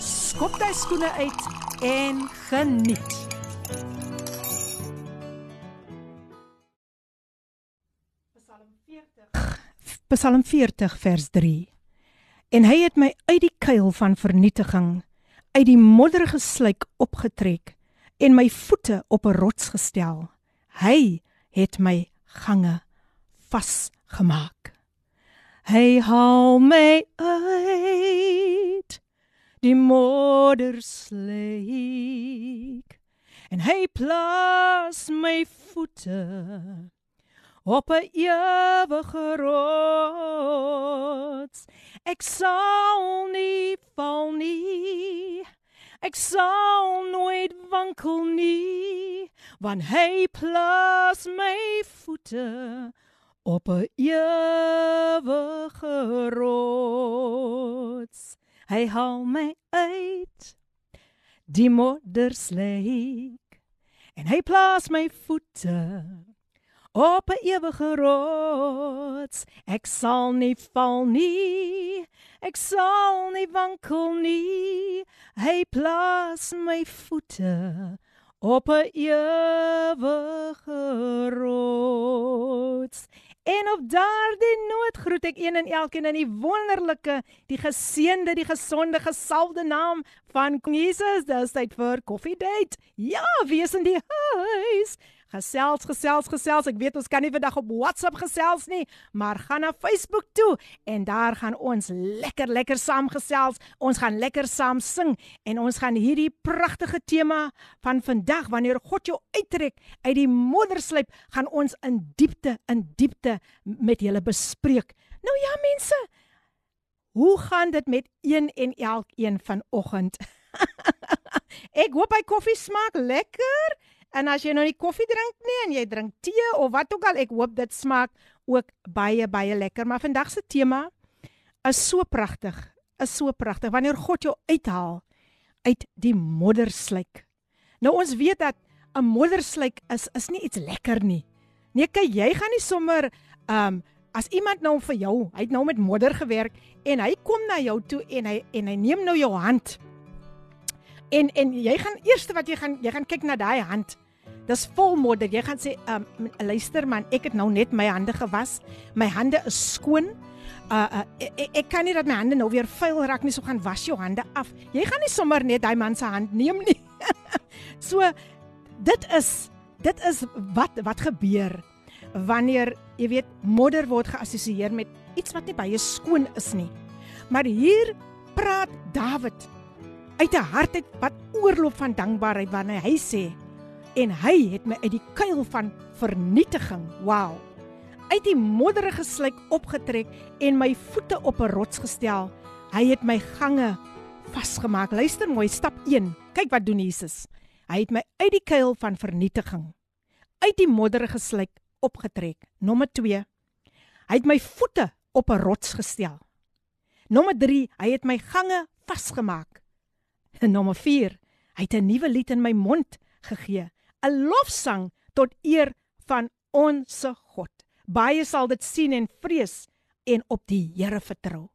skop jy skoene uit en geniet. Psalm 40. Psalm 40 vers 3. En hy het my uit die kuil van vernietiging, uit die modderige sluik opgetrek en my voete op 'n rots gestel. Hy het my gange vasgemaak. Hy haal my uit die moddersleek en hy plaas my voete op 'n ewige rots. Ek sal nie val nie. Ek sal nooit wankel nie want hy plaas my voete op 'n ewige rots. Hy haal my uit die moddersleek en hy plaas my voete op 'n ewige rots. Ek sal nie val nie. Ek sal nie wankel nie. Hy plaas my voete op 'n ewige rots. En op daardie noot groet ek een en elkeen in die wonderlike, die geseënde, die gesonde, gesalfde naam van Jesus. Dis tyd vir koffiedייט. Ja, wie is in die huis? Gesels, gesels, gesels. Ek weet ons kan nie vandag op WhatsApp gesels nie, maar gaan na Facebook toe en daar gaan ons lekker lekker saam gesels. Ons gaan lekker saam sing en ons gaan hierdie pragtige tema van vandag wanneer God jou uittrek uit die modderslyp, gaan ons in diepte, in diepte met julle bespreek. Nou ja mense, hoe gaan dit met een en elkeen vanoggend? Ek hoop hy koffie smaak lekker. En as jy nou nie koffie drink nie en jy drink tee of wat ook al, ek hoop dit smaak ook baie baie lekker. Maar vandag se tema is so pragtig, is so pragtig wanneer God jou uithaal uit die moddersluik. Nou ons weet dat 'n moddersluik is is nie iets lekker nie. Nee, kyk, jy gaan nie sommer ehm um, as iemand nou vir jou, hy het nou met modder gewerk en hy kom na jou toe en hy en hy neem nou jou hand. En en jy gaan eerste wat jy gaan jy gaan kyk na daai hand. Dis vol modder. Jy gaan sê, um, luister man, ek het nou net my hande gewas. My hande is skoon. Uh, uh ek, ek kan nie dat my hande nou weer vuil raak nie, so gaan was jou hande af. Jy gaan nie sommer net daai man se hand neem nie. so dit is dit is wat wat gebeur wanneer jy weet modder word geassosieer met iets wat nie baie skoon is nie. Maar hier praat Dawid uit 'n hart uit wat oorloop van dankbaarheid wanneer hy sê en hy het my uit die kuil van vernietiging wow uit die modderige sluik opgetrek en my voete op 'n rots gestel. Hy het my gange vasgemaak. Luister mooi stap 1 kyk wat doen Jesus. Hy het my uit die kuil van vernietiging uit die modderige sluik opgetrek. Nommer 2 hy het my voete op 'n rots gestel. Nommer 3 hy het my gange vasgemaak En nommer 4, hy het 'n nuwe lied in my mond gegee, 'n lofsang tot eer van ons God. Baie sal dit sien en vrees en op die Here vertrou.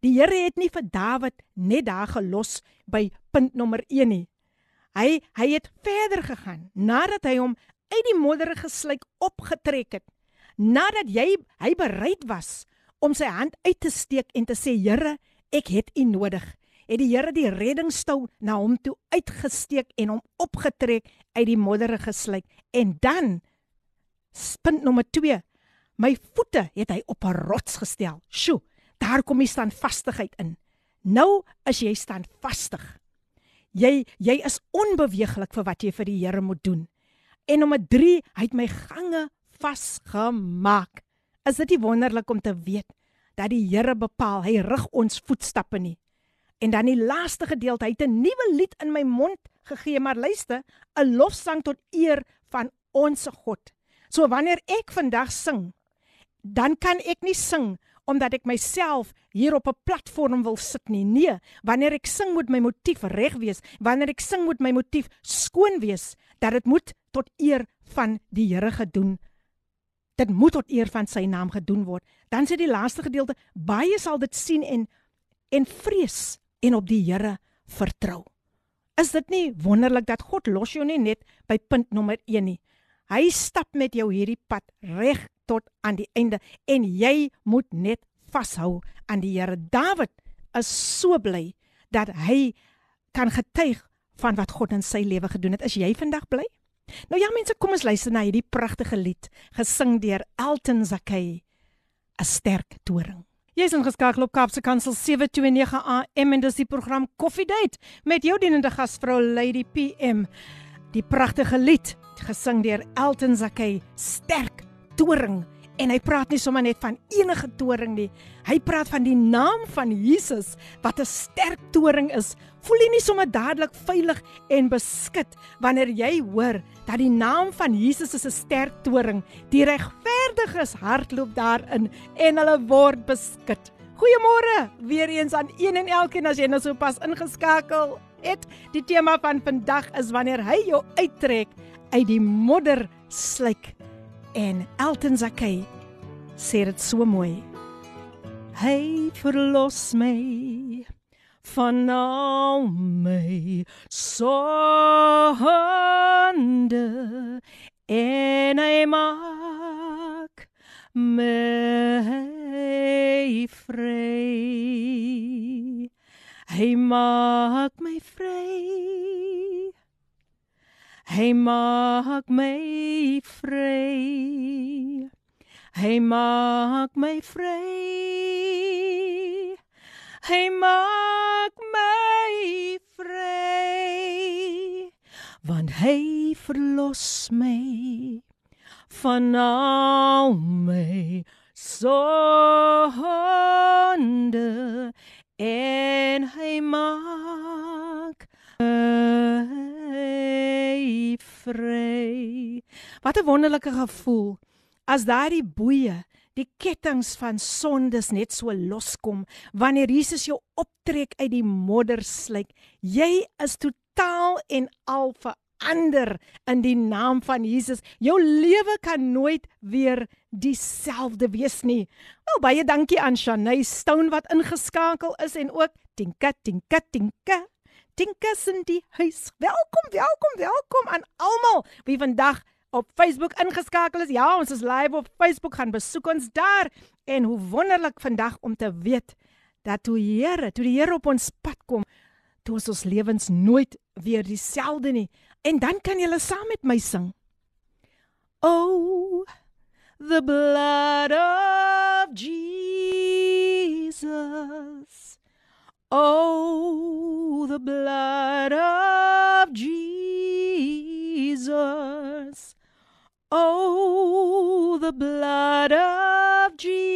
Die Here het nie vir Dawid net daar gelos by punt nommer 1 nie. Hy hy het verder gegaan nadat hy hom uit die modderige sluik opgetrek het. Nadat jy hy bereid was om sy hand uit te steek en te sê Here, ek het U nodig het die Here die reddingstou na hom toe uitgesteek en hom opgetrek uit die modderige sluik. En dan punt nommer 2. My voete het hy op 'n rots gestel. Sjoe, daar kom die standvastigheid in. Nou is jy standvastig. Jy jy is onbeweeglik vir wat jy vir die Here moet doen. En nommer 3, hy het my gange vasgemaak. Is dit nie wonderlik om te weet dat die Here bepaal, hy rig ons voetstappe nie. En dan die laaste gedeelte, hy het 'n nuwe lied in my mond gegee, maar luister, 'n lofsang tot eer van ons God. So wanneer ek vandag sing, dan kan ek nie sing omdat ek myself hier op 'n platform wil sit nie. Nee, wanneer ek sing moet my motief reg wees. Wanneer ek sing moet my motief skoon wees dat dit moet tot eer van die Here gedoen. Dit moet tot eer van sy naam gedoen word. Dan sê die laaste gedeelte, baie sal dit sien en en vrees en op die Here vertrou. Is dit nie wonderlik dat God los jou nie net by punt nommer 1 nie. Hy stap met jou hierdie pad reg tot aan die einde en jy moet net vashou aan die Here. Dawid is so bly dat hy kan getuig van wat God in sy lewe gedoen het. Is jy vandag bly? Nou ja mense, kom ons luister na hierdie pragtige lied gesing deur Elton Zakai, 'n sterk toring. Jy's ingeskakel op Kaapse Kansel 729 AM en dis die program Coffee Date met jou dienende gasvrou Lady PM. Die pragtige lied gesing deur Elton Zakai, sterk toring en hy praat nie sommer net van enige toring nie. Hy praat van die naam van Jesus wat 'n sterk toring is. Voel jy nie sommer dadelik veilig en beskik wanneer jy hoor dat die naam van Jesus is 'n sterk toring. Die regverdiges hardloop daarin en hulle word beskik. Goeiemôre weer eens aan een en elkeen as jy nou so pas ingeskakel het. Die tema van vandag is wanneer hy jou uittrek uit die modder slyk en Elton Zakai sê dit so mooi. Hy verlos my van al my sonde en hy maak my vry. Hy maak my vry. Hy maak my vry. Hy maak my vry. Hy maak my vry. Want hy verlos my van al my sonde en hy maak vry. Wat 'n wonderlike gevoel as daardie boeye, die kettinge van sondes net so loskom wanneer Jesus jou optrek uit die modderslyk. Jy is totaal en al verander in die naam van Jesus. Jou lewe kan nooit weer dieselfde wees nie. Wel baie dankie aan Shanay Stone wat ingeskakel is en ook Tinka Tinka Tinka Dinkas in die huis. Welkom, welkom, welkom aan almal wie vandag op Facebook ingeskakel is. Ja, ons is live op Facebook. Gaan besoek ons daar. En hoe wonderlik vandag om te weet dat toe Here, toe die Here op ons pad kom, toe ons ons lewens nooit weer dieselfde nie. En dan kan jy saam met my sing. Oh, the blood of Jesus. Oh, the blood of Jesus. Oh, the blood of Jesus.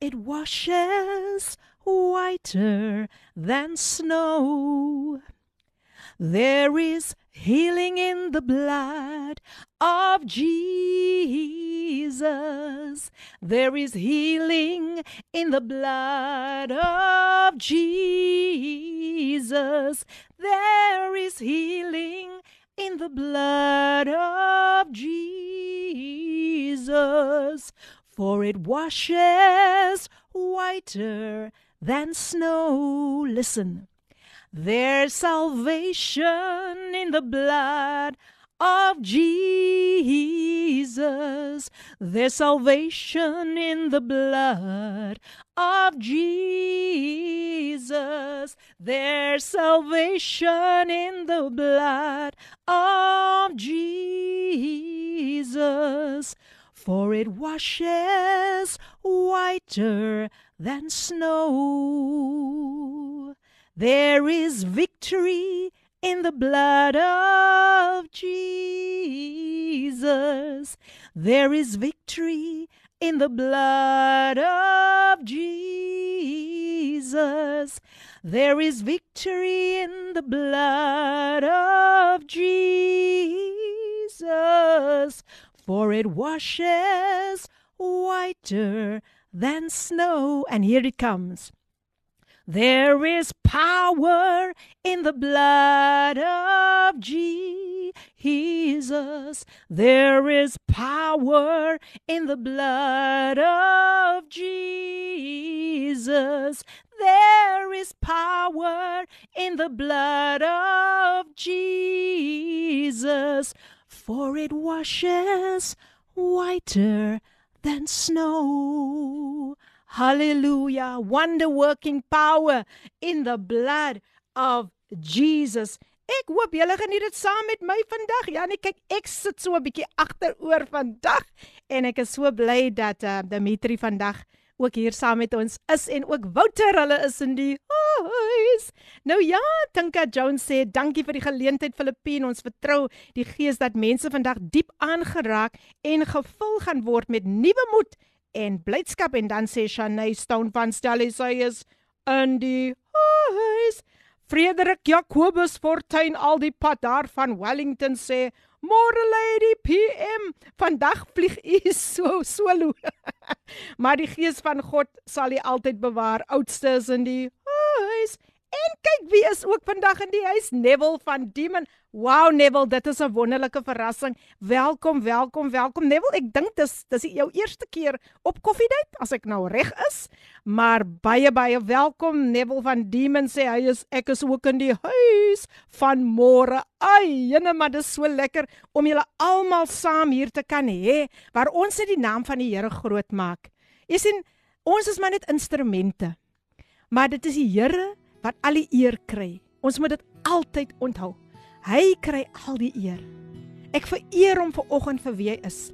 It washes whiter than snow. There is healing in the blood of Jesus. There is healing in the blood of Jesus. There is healing in the blood of Jesus. For it washes whiter than snow. Listen. There's salvation in the blood of Jesus. There's salvation in the blood of Jesus. There's salvation in the blood of Jesus. For it washes whiter than snow. There is victory in the blood of Jesus. There is victory in the blood of Jesus. There is victory in the blood of Jesus, for it washes whiter than snow. And here it comes. There is power in the blood of Jesus. There is power in the blood of Jesus. There is power in the blood of Jesus, for it washes whiter than snow. Hallelujah. Wonder working power in the blood of Jesus. Ek hoop julle geniet dit saam met my vandag. Ja, nee, kyk, ek sit so 'n bietjie agteroor vandag en ek is so bly dat uh, Dimitri vandag ook hier saam met ons is en ook Wouter, hulle is in die huis. Nou ja, Tinka Jones sê dankie vir die geleentheid Filippine. Ons vertrou die Gees dat mense vandag diep aangeraak en gevul gaan word met nuwe moed en blydskap en dan sê Shanay Stone van Stelly sy is in die huis. Frederik Jacobus Fortuin al die pad daar van Wellington sê Môre lady PM, vandag vlieg u so solo. maar die gees van God sal u altyd bewaar. Oudste is in die huis. En kyk wie is ook vandag in die huis, Neville van Demon. Wow Neville, dit is 'n wonderlike verrassing. Welkom, welkom, welkom Neville. Ek dink dis dis jou eerste keer op Koffiedייט as ek nou reg is. Maar baie baie welkom Neville van Demon sê hy is ek is ook in die huis van môre. Ai, jene maar dis so lekker om julle almal saam hier te kan hê waar ons net die naam van die Here groot maak. Jy sien, ons is maar net instrumente. Maar dit is die Here wat al die eer kry. Ons moet dit altyd onthou. Hy kry al die eer. Ek vereer hom ver oggend vir wie hy is.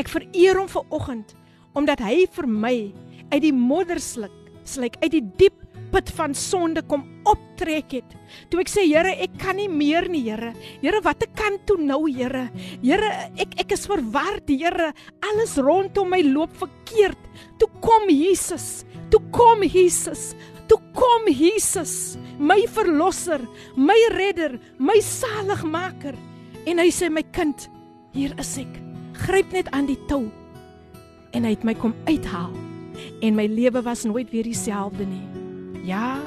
Ek vereer hom ver oggend omdat hy vir my uit die moddersluk, sluk uit die diep put van sonde kom optrek het. Toe ek sê Here, ek kan nie meer nie, Here. Here, wat ek kan toe nou, Here? Here, ek ek is verward, Here. Alles rondom my loop verkeerd. Toe kom Jesus. Toe kom Jesus. Toe kom Jesus my verlosser, my redder, my saligmaker. En hy sê my kind, hier is ek. Gryp net aan die tou. En hy het my kom uithaal. En my lewe was nooit weer dieselfde nie. Ja,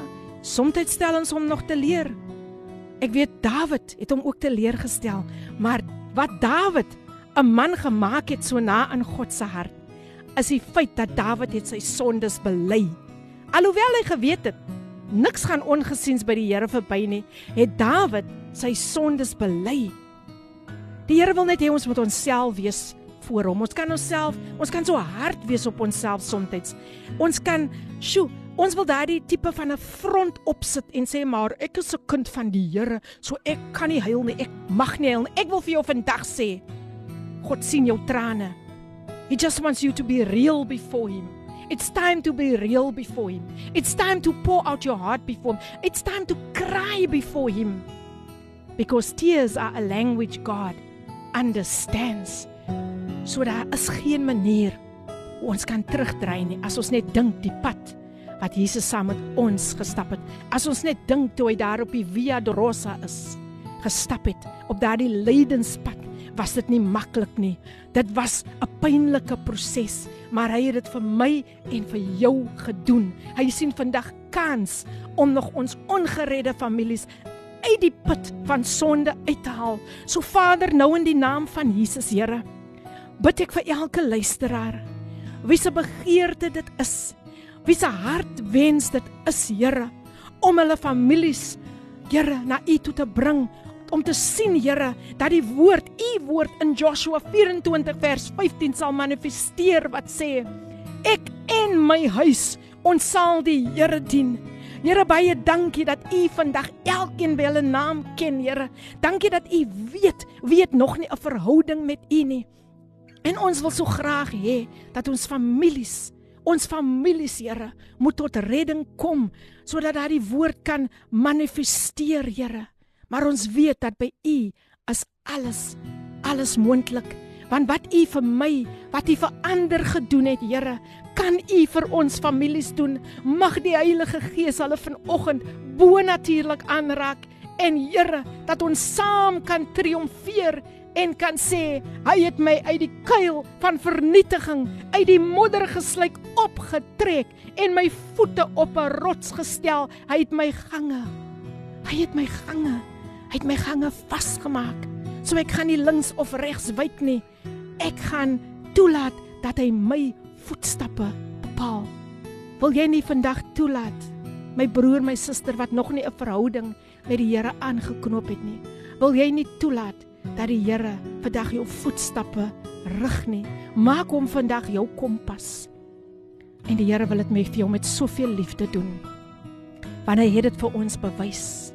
soms stel ons hom nog te leer. Ek weet Dawid het hom ook te leer gestel, maar wat Dawid 'n man gemaak het so na in God se hart, is die feit dat Dawid het sy sondes bely. Alhoewel hy geweet het niks gaan ongesiens by die Here verby nie, het Dawid sy sondes bely. Die Here wil net hê ons moet onsself wees voor hom. Ons kan onsself, ons kan so hard wees op onsself soms. Ons kan, sjoe, ons wil daardie tipe van 'n front opsit en sê maar ek is 'n kind van die Here, so ek kan nie huil nie. Ek mag nie huil nie. Ek wil vir jou vandag sê, God sien jou trane. He just wants you to be real before him. It's time to be real before Him. It's time to pour out your heart before Him. It's time to cry before Him. Because tears are a language God understands. So daar is geen manier hoe ons kan terugdraai nie as ons net dink die pad wat Jesus saam met ons gestap het. As ons net dink toe hy daar op die Via Dolorosa is, gestap het op daardie lydenspad was dit nie maklik nie. Dit was 'n pynlike proses, maar hy het dit vir my en vir jou gedoen. Hy sien vandag kans om nog ons ongeredde families uit die put van sonde uit te haal. So Vader, nou in die naam van Jesus, Here, bid ek vir elke luisteraar wie se begeerte dit is, wie se hart wens dit is, Here, om hulle families Here na U toe te bring om te sien Here dat die woord u woord in Joshua 24 vers 15 sal manifesteer wat sê ek en my huis ons sal die Here dien. Here baie dankie dat u vandag elkeen by hulle naam ken Here. Dankie dat u weet weet nog nie 'n verhouding met u nie. En ons wil so graag hê dat ons families Ons families, Here, moet tot redding kom sodat daardie woord kan manifesteer, Here. Maar ons weet dat by U is alles alles moontlik. Want wat U vir my, wat U vir ander gedoen het, Here, kan U vir ons families doen. Mag die Heilige Gees hulle vanoggend bonatuurlik aanraak en Here dat ons saam kan triomfeer en kan sê hy het my uit die kuil van vernietiging uit die modder geslyk opgetrek en my voete op 'n rots gestel hy het my gange hy het my gange hy het my gange vasgemaak so ek gaan nie links of regs wyk nie ek gaan toelaat dat hy my voetstappe bepaal wil jy nie vandag toelaat my broer my suster wat nog nie 'n verhouding met die Here aangeknoop het nie wil jy nie toelaat dat die Here vandag jou voetstappe rig nie. Maak hom vandag jou kompas. En die Here wil dit met jou met soveel liefde doen. Want hy het dit vir ons bewys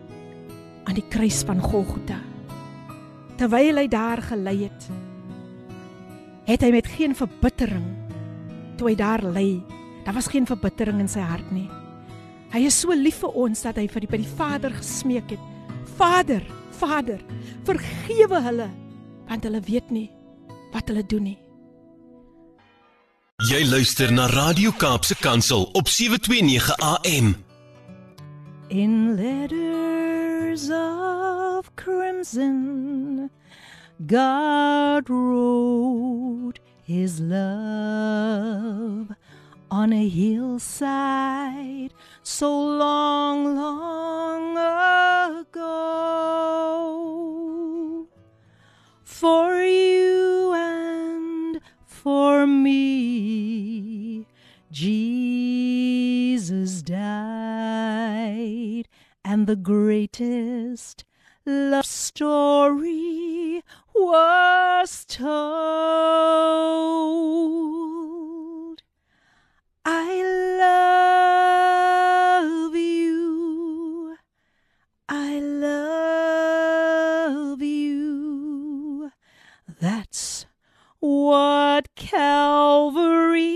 aan die kruis van Golgotha. Terwyl hy daar gelê het, het hy met geen verbittering toe hy daar lê. Daar was geen verbittering in sy hart nie. Hy is so lief vir ons dat hy vir die by die Vader gesmeek het. Vader, Vader, vergewe hulle want hulle weet nie wat hulle doen nie. Jy luister na Radio Kaapse Kansel op 729 AM. In letters of crimson God wrote his love on a hillside so long, long ago. For you and for me, Jesus died, and the greatest love story was told. I love you. I love you. That's what Calvary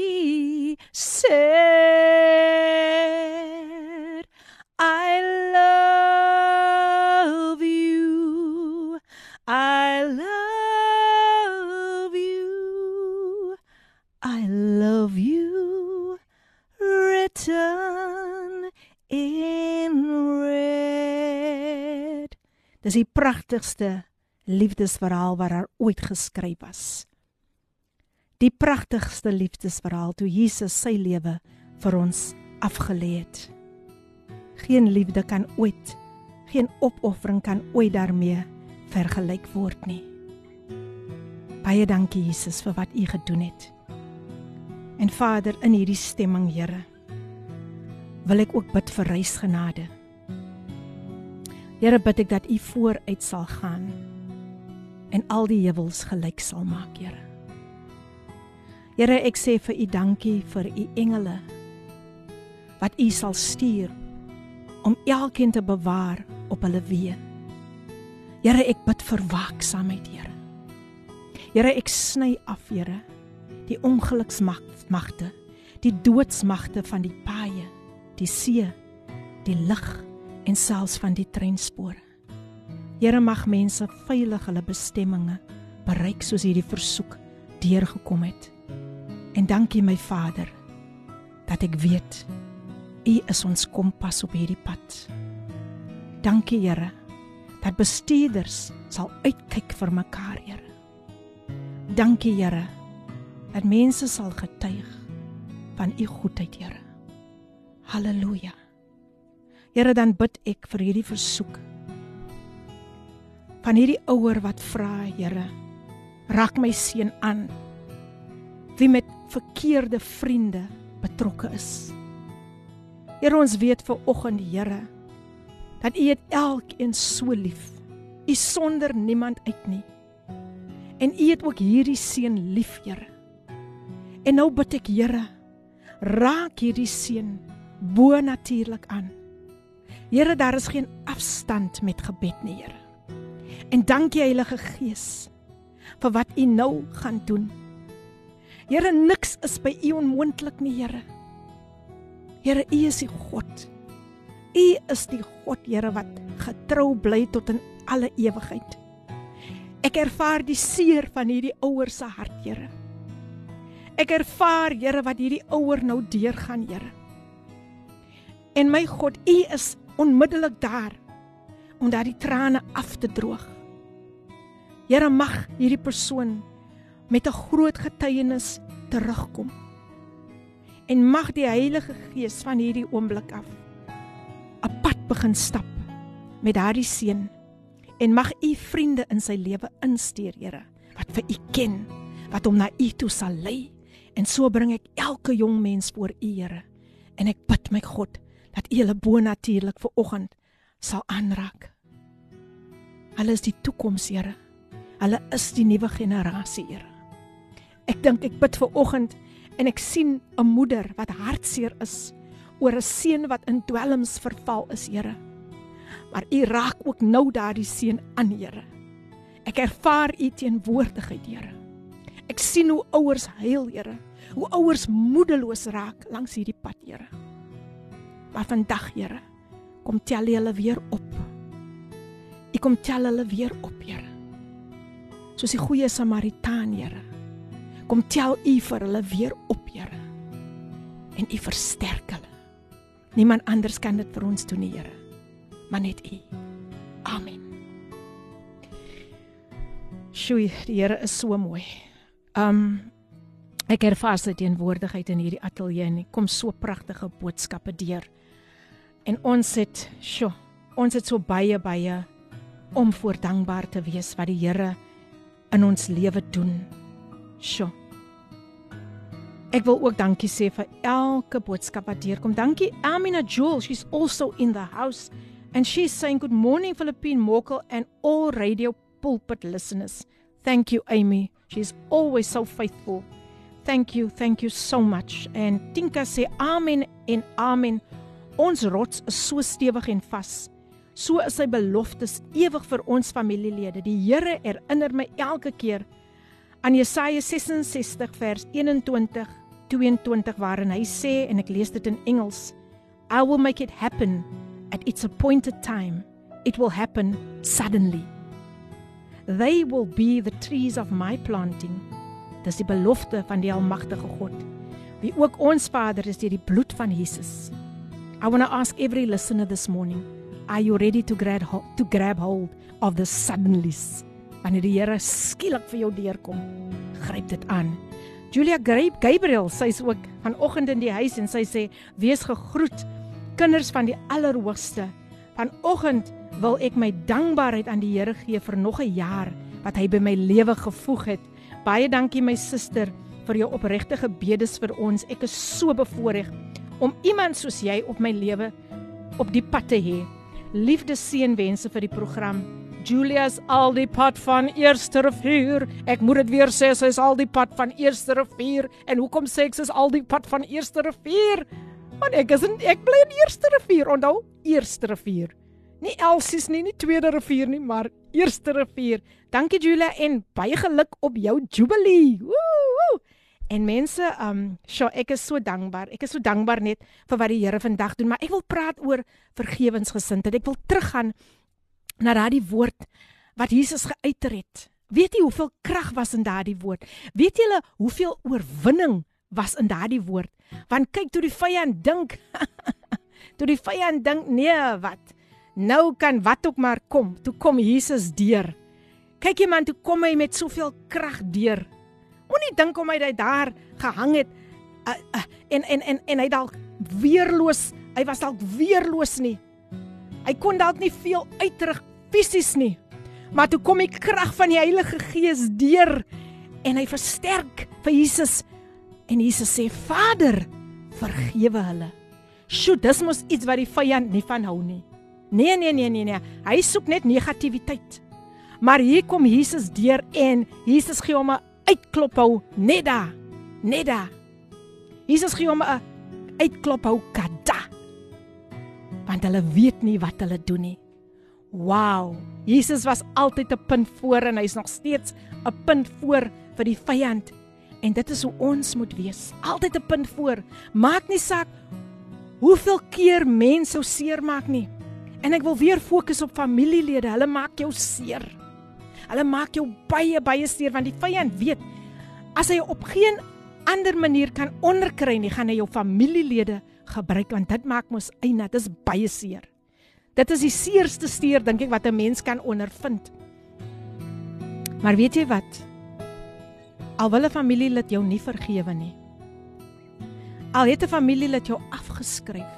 said. Written in red. Dis die pragtigste liefdesverhaal wat daar ooit geskryf was. Die pragtigste liefdesverhaal toe Jesus sy lewe vir ons afgelê het. Geen liefde kan ooit, geen opoffering kan ooit daarmee vergelyk word nie. Baie dankie Jesus vir wat U gedoen het. En Vader, in hierdie stemming, Here, wil ek ook bid vir reisgenade. Here, bid ek dat U vooruit sal gaan en al die heuwels gelyk sal maak, Here. Here, ek sê vir U dankie vir U engele wat U sal stuur om elkeen te bewaar op hulle weë. Here, ek bid vir waaksaamheid, Here. Here, ek sny af, Here, die ongeluksmagte, die doodsmagte van die paaie, die see, die lug en selfs van die treinspore. Here mag mense veilig hulle bestemminge bereik soos hierdie versoek deurgekom het. En dankie my Vader dat ek weet U is ons kompas op hierdie pad. Dankie Here dat bestuurders sal uitkyk vir mekaar, Here. Dankie Here dat mense sal getuig van U goedheid, Here. Halleluja. Here dan bid ek vir hierdie versoek van hierdie ouer wat vra, Here, raak my seun aan wie met verkeerde vriende betrokke is. Here ons weet vir oggend Here dat U het elkeen so lief. U sonder niemand uit nie. En U het ook hierdie seun lief, Here. En nou bid ek Here, raak hierdie seun bo natuurlik aan. Here, daar is geen afstand met gebed nie, Here. En dankie Heilige Gees vir wat U nou gaan doen. Here, niks is by U onmoontlik nie, Here. Here, U is die God. U is die God, Here, wat getrou bly tot in alle ewigheid. Ek ervaar die seer van hierdie ouers se hart, Here. Ek ervaar, Here, wat hierdie ouer nou deurgaan, Here. En my God, U is onmiddellik daar om daardie trane af te droog. Here, mag hierdie persoon met 'n groot getuienis terugkom. En mag die Heilige Gees van hierdie oomblik af 'n pad begin stap met daardie seun en mag u vriende in sy lewe instuur, Here, wat vir u ken, wat hom na u toe sal lei. En so bring ek elke jong mens voor u, Here. En ek bid my God dat u hulle bonatuurlik vir oggend sal aanraak. Hulle is die toekoms, Here. Hulle is die nuwe generasie, Here. Ek dink ek bid vir oggend en ek sien 'n moeder wat hartseer is oor 'n seun wat in dwelms verval is, Here. Maar U raak ook nou daardie seun aan, Here. Ek ervaar U teenwoordigheid, Here. Ek sien hoe ouers huil, Here. Hoe ouers moedeloos raak langs hierdie pad, Here. Maar vandag, Here, kom tel jy hulle weer op. U kom tel hulle weer op, Here. Soos die goeie Samaritaan, Here. Kom tel U vir hulle weer op, Here. En U versterk hulle. Niemand anders kan dit vir ons doen Here. Maar net U. Amen. Sjoe, die Here is so mooi. Um ek ervaar sy teenwoordigheid in hierdie ateljee en kom so pragtige boodskappe deur. En ons het, sjoe, ons het so baie baie om voor dankbaar te wees wat die Here in ons lewe doen. Sjoe. Ek wil ook dankie sê vir elke boodskap wat deurkom. Dankie Amina Jewel, she's also in the house and she's saying good morning Philippine Mokel and all radio pulpit listeners. Thank you Amy. She's always so faithful. Thank you, thank you so much. En Tinka sê amen en amen. Ons rots is so stewig en vas. So is sy beloftes ewig vir ons familielede. Die Here herinner my elke keer aan Jesaja 66 vers 21 22 waarin hy sê en ek lees dit in Engels I will make it happen at its appointed time. It will happen suddenly. They will be the trees of my planting. Dis die belofte van die almagtige God. Wie ook ons Vader is deur die bloed van Jesus I want to ask every listener this morning are you ready to grab to grab hold of the suddenlies wanneer die Here skielik vir jou deurkom gryp dit aan Julia Gabriel, sy's ook vanoggend in die huis en sy sê: "Wees gegroet, kinders van die Allerhoogste. Vanoggend wil ek my dankbaarheid aan die Here gee vir nog 'n jaar wat hy by my lewe gevoeg het. Baie dankie my suster vir jou opregte gebedes vir ons. Ek is so bevoorreg om iemand soos jy op my lewe op die pad te hê. Liefde seënwense vir die program." Julia's al die pad van eerste rivier. Ek moet dit weer sê, sy is al die pad van eerste rivier. En hoekom sê ek sy is al die pad van eerste rivier? Want ek is in ek bly in eerste rivier, onthou? Eerste rivier. Nie Elsies nie, nie tweede rivier nie, maar eerste rivier. Dankie Julia en baie geluk op jou jubilee. Woo! En mense, um, sjoe, ek is so dankbaar. Ek is so dankbaar net vir wat die Here vandag doen, maar ek wil praat oor vergewensgesindheid. Ek wil teruggaan na daardie woord wat Jesus geuiter het. Weet jy hoeveel krag was in daardie woord? Weet julle hoeveel oorwinning was in daardie woord? Want kyk toe die vyand dink, toe die vyand dink, nee, wat? Nou kan wat ook maar kom. Toe kom Jesus deur. Kyk jy man, toe kom hy met soveel krag deur. Moenie dink om hy daar gehang het uh, uh, en en en en hy dalk weerloos, hy was dalk weerloos nie. Hy kon dalk nie veel uitrig fisies nie. Maar toe kom die krag van die Heilige Gees deur en hy versterk vir Jesus en Jesus sê Vader, vergewe hulle. Sjoe, dis mos iets wat die vyand nie van hou nie. Nee nee nee nee nee, hy soek net negativiteit. Maar hier kom Jesus deur en Jesus gee hom 'n uitklop hou. Net daar. Jesus gee hom 'n uitklop hou kada. Want hulle weet nie wat hulle doen nie. Wow, Jesus was altyd 'n punt voor en hy's nog steeds 'n punt voor vir die vyand. En dit is hoe ons moet wees. Altyd 'n punt voor. Maak nie saak hoeveel keer mense sou seermaak nie. En ek wil weer fokus op familielede. Hulle maak jou seer. Hulle maak jou baie baie seer want die vyand weet as hy op geen ander manier kan onderkry nie, gaan hy jou familielede gebruik want dit maak mos eina, dit is baie seer. Dit is die seerste steer dink ek wat 'n mens kan ondervind. Maar weet jy wat? Al wil 'n familielid jou nie vergewe nie. Al het 'n familielid jou afgeskryf.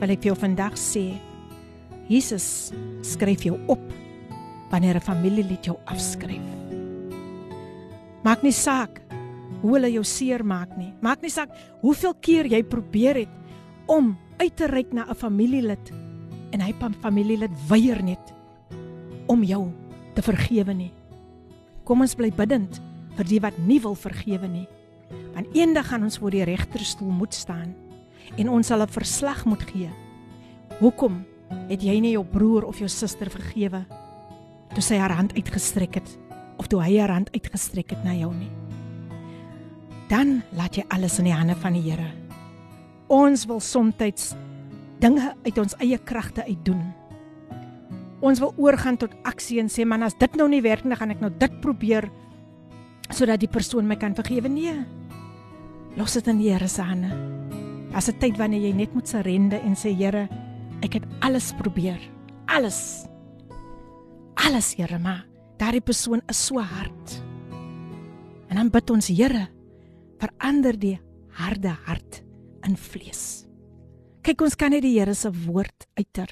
Wil ek vir jou vandag sê, Jesus skryf jou op wanneer 'n familielid jou afskryf. Maak nie saak hoe hulle jou seer maak nie. Maak nie saak hoeveel keer jy probeer het om uit te reik na 'n familielid en hy pa familielid weier net om jou te vergewe nie. Kom ons bly bidend vir die wat nie wil vergewe nie. Want eendag gaan ons voor die regterstoel moet staan en ons sal 'n verslag moet gee. Hoekom het jy nie jou broer of jou suster vergewe toe sy haar hand uitgestrek het of toe hy haar hand uitgestrek het na jou nie? Dan laat jy alles in die hande van die Here. Ons wil soms dinge uit ons eie kragte uitdoen. Ons wil oorgaan tot aksie en sê man as dit nou nie werk nie, gaan ek nou dit probeer sodat die persoon my kan vergewe. Nee. Los dit in die Here se hande. As 'n tyd wanneer jy net moet surrender en sê Here, ek het alles probeer. Alles. Alles, Here, maar daardie persoon is so hard. En dan bid ons Here, verander die harde hart in vlees. Kyk, ons kan net die Here se woord uiter.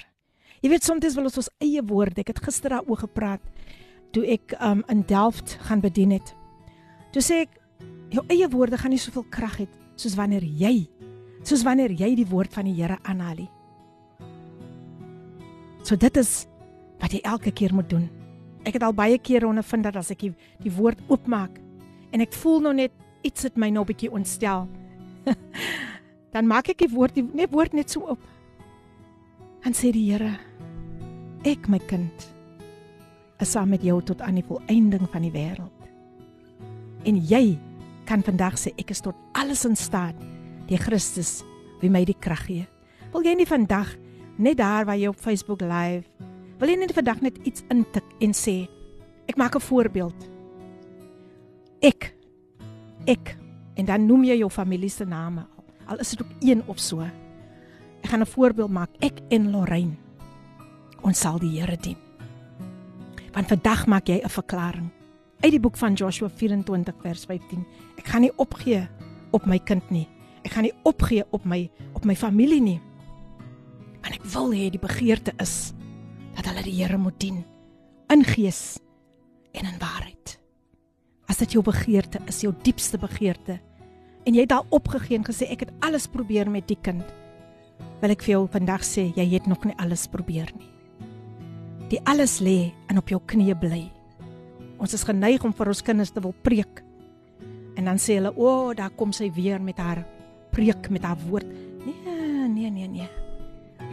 Jy weet soms wil ons ons eie woorde. Ek het gister daaroor gepraat toe ek um, in Delft gaan bedien het. Toe sê ek jou eie woorde gaan nie soveel krag hê soos wanneer jy soos wanneer jy die woord van die Here aanhaal. So dit is wat jy elke keer moet doen. Ek het al baie kere ondervind dat as ek die, die woord oopmaak en ek voel nou net iets het my nou 'n bietjie ontstel. dan maak ek die woord die net woord net so op. En sê die Here, ek my kind is saam met jou tot aan die volëinding van die wêreld. En jy kan vandag sê ek is tot alles in staat deur Christus wie my die krag gee. Wil jy nie vandag net daar waar jy op Facebook live wil jy net vandag net iets intik en sê ek maak 'n voorbeeld. Ek ek en dan noem jy jou familie se name al. Al is dit ook een of so. Ek gaan 'n voorbeeld maak. Ek en Lorraine. Ons sal die Here dien. Want vandag maak jy 'n verklaring uit die boek van Joshua 24 vers 15. Ek gaan nie opgee op my kind nie. Ek gaan nie opgee op my op my familie nie. Want ek wil hê die begeerte is dat hulle die Here moet dien in gees en in waarheid. As dit jou begeerte is, jou diepste begeerte en jy het daar opgegee en gesê ek het alles probeer met die kind, wil ek vir jou vandag sê jy het nog nie alles probeer nie. Die alles lê en op jou knieë bly. Ons is geneig om vir ons kinders te wil preek. En dan sê hulle, "O, oh, daar kom sy weer met haar preek met haar woord." Nee, nee, nee, nee.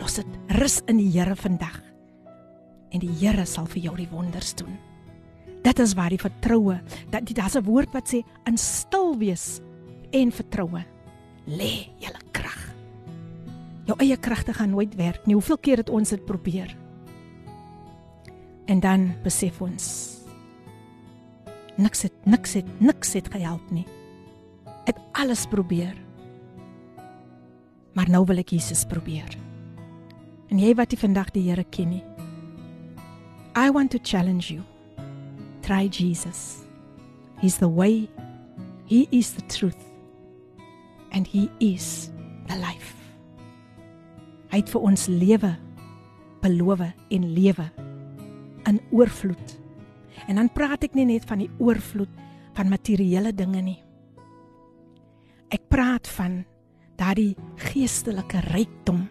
Los dit rus in die Here vandag. En die Here sal vir jou die wonders doen. Dit is waar die vertroue, dat daar's 'n woord wat sê in stil wees en vertroue lê julle krag. Jou eie kragte gaan nooit werk nie. Hoeveel keer het ons dit probeer? En dan besef ons niks het niks het niks het gehelp nie. Het alles probeer. Maar nou wil ek Jesus probeer. En jy wat jy vandag die Here ken nie. I want to challenge you. Try Jesus. He's the way. He is the truth. And he is the life. Hy het vir ons lewe beloof en lewe in oorvloed. En dan praat ek nie net van die oorvloed van materiële dinge nie. Ek praat van daardie geestelike rykdom.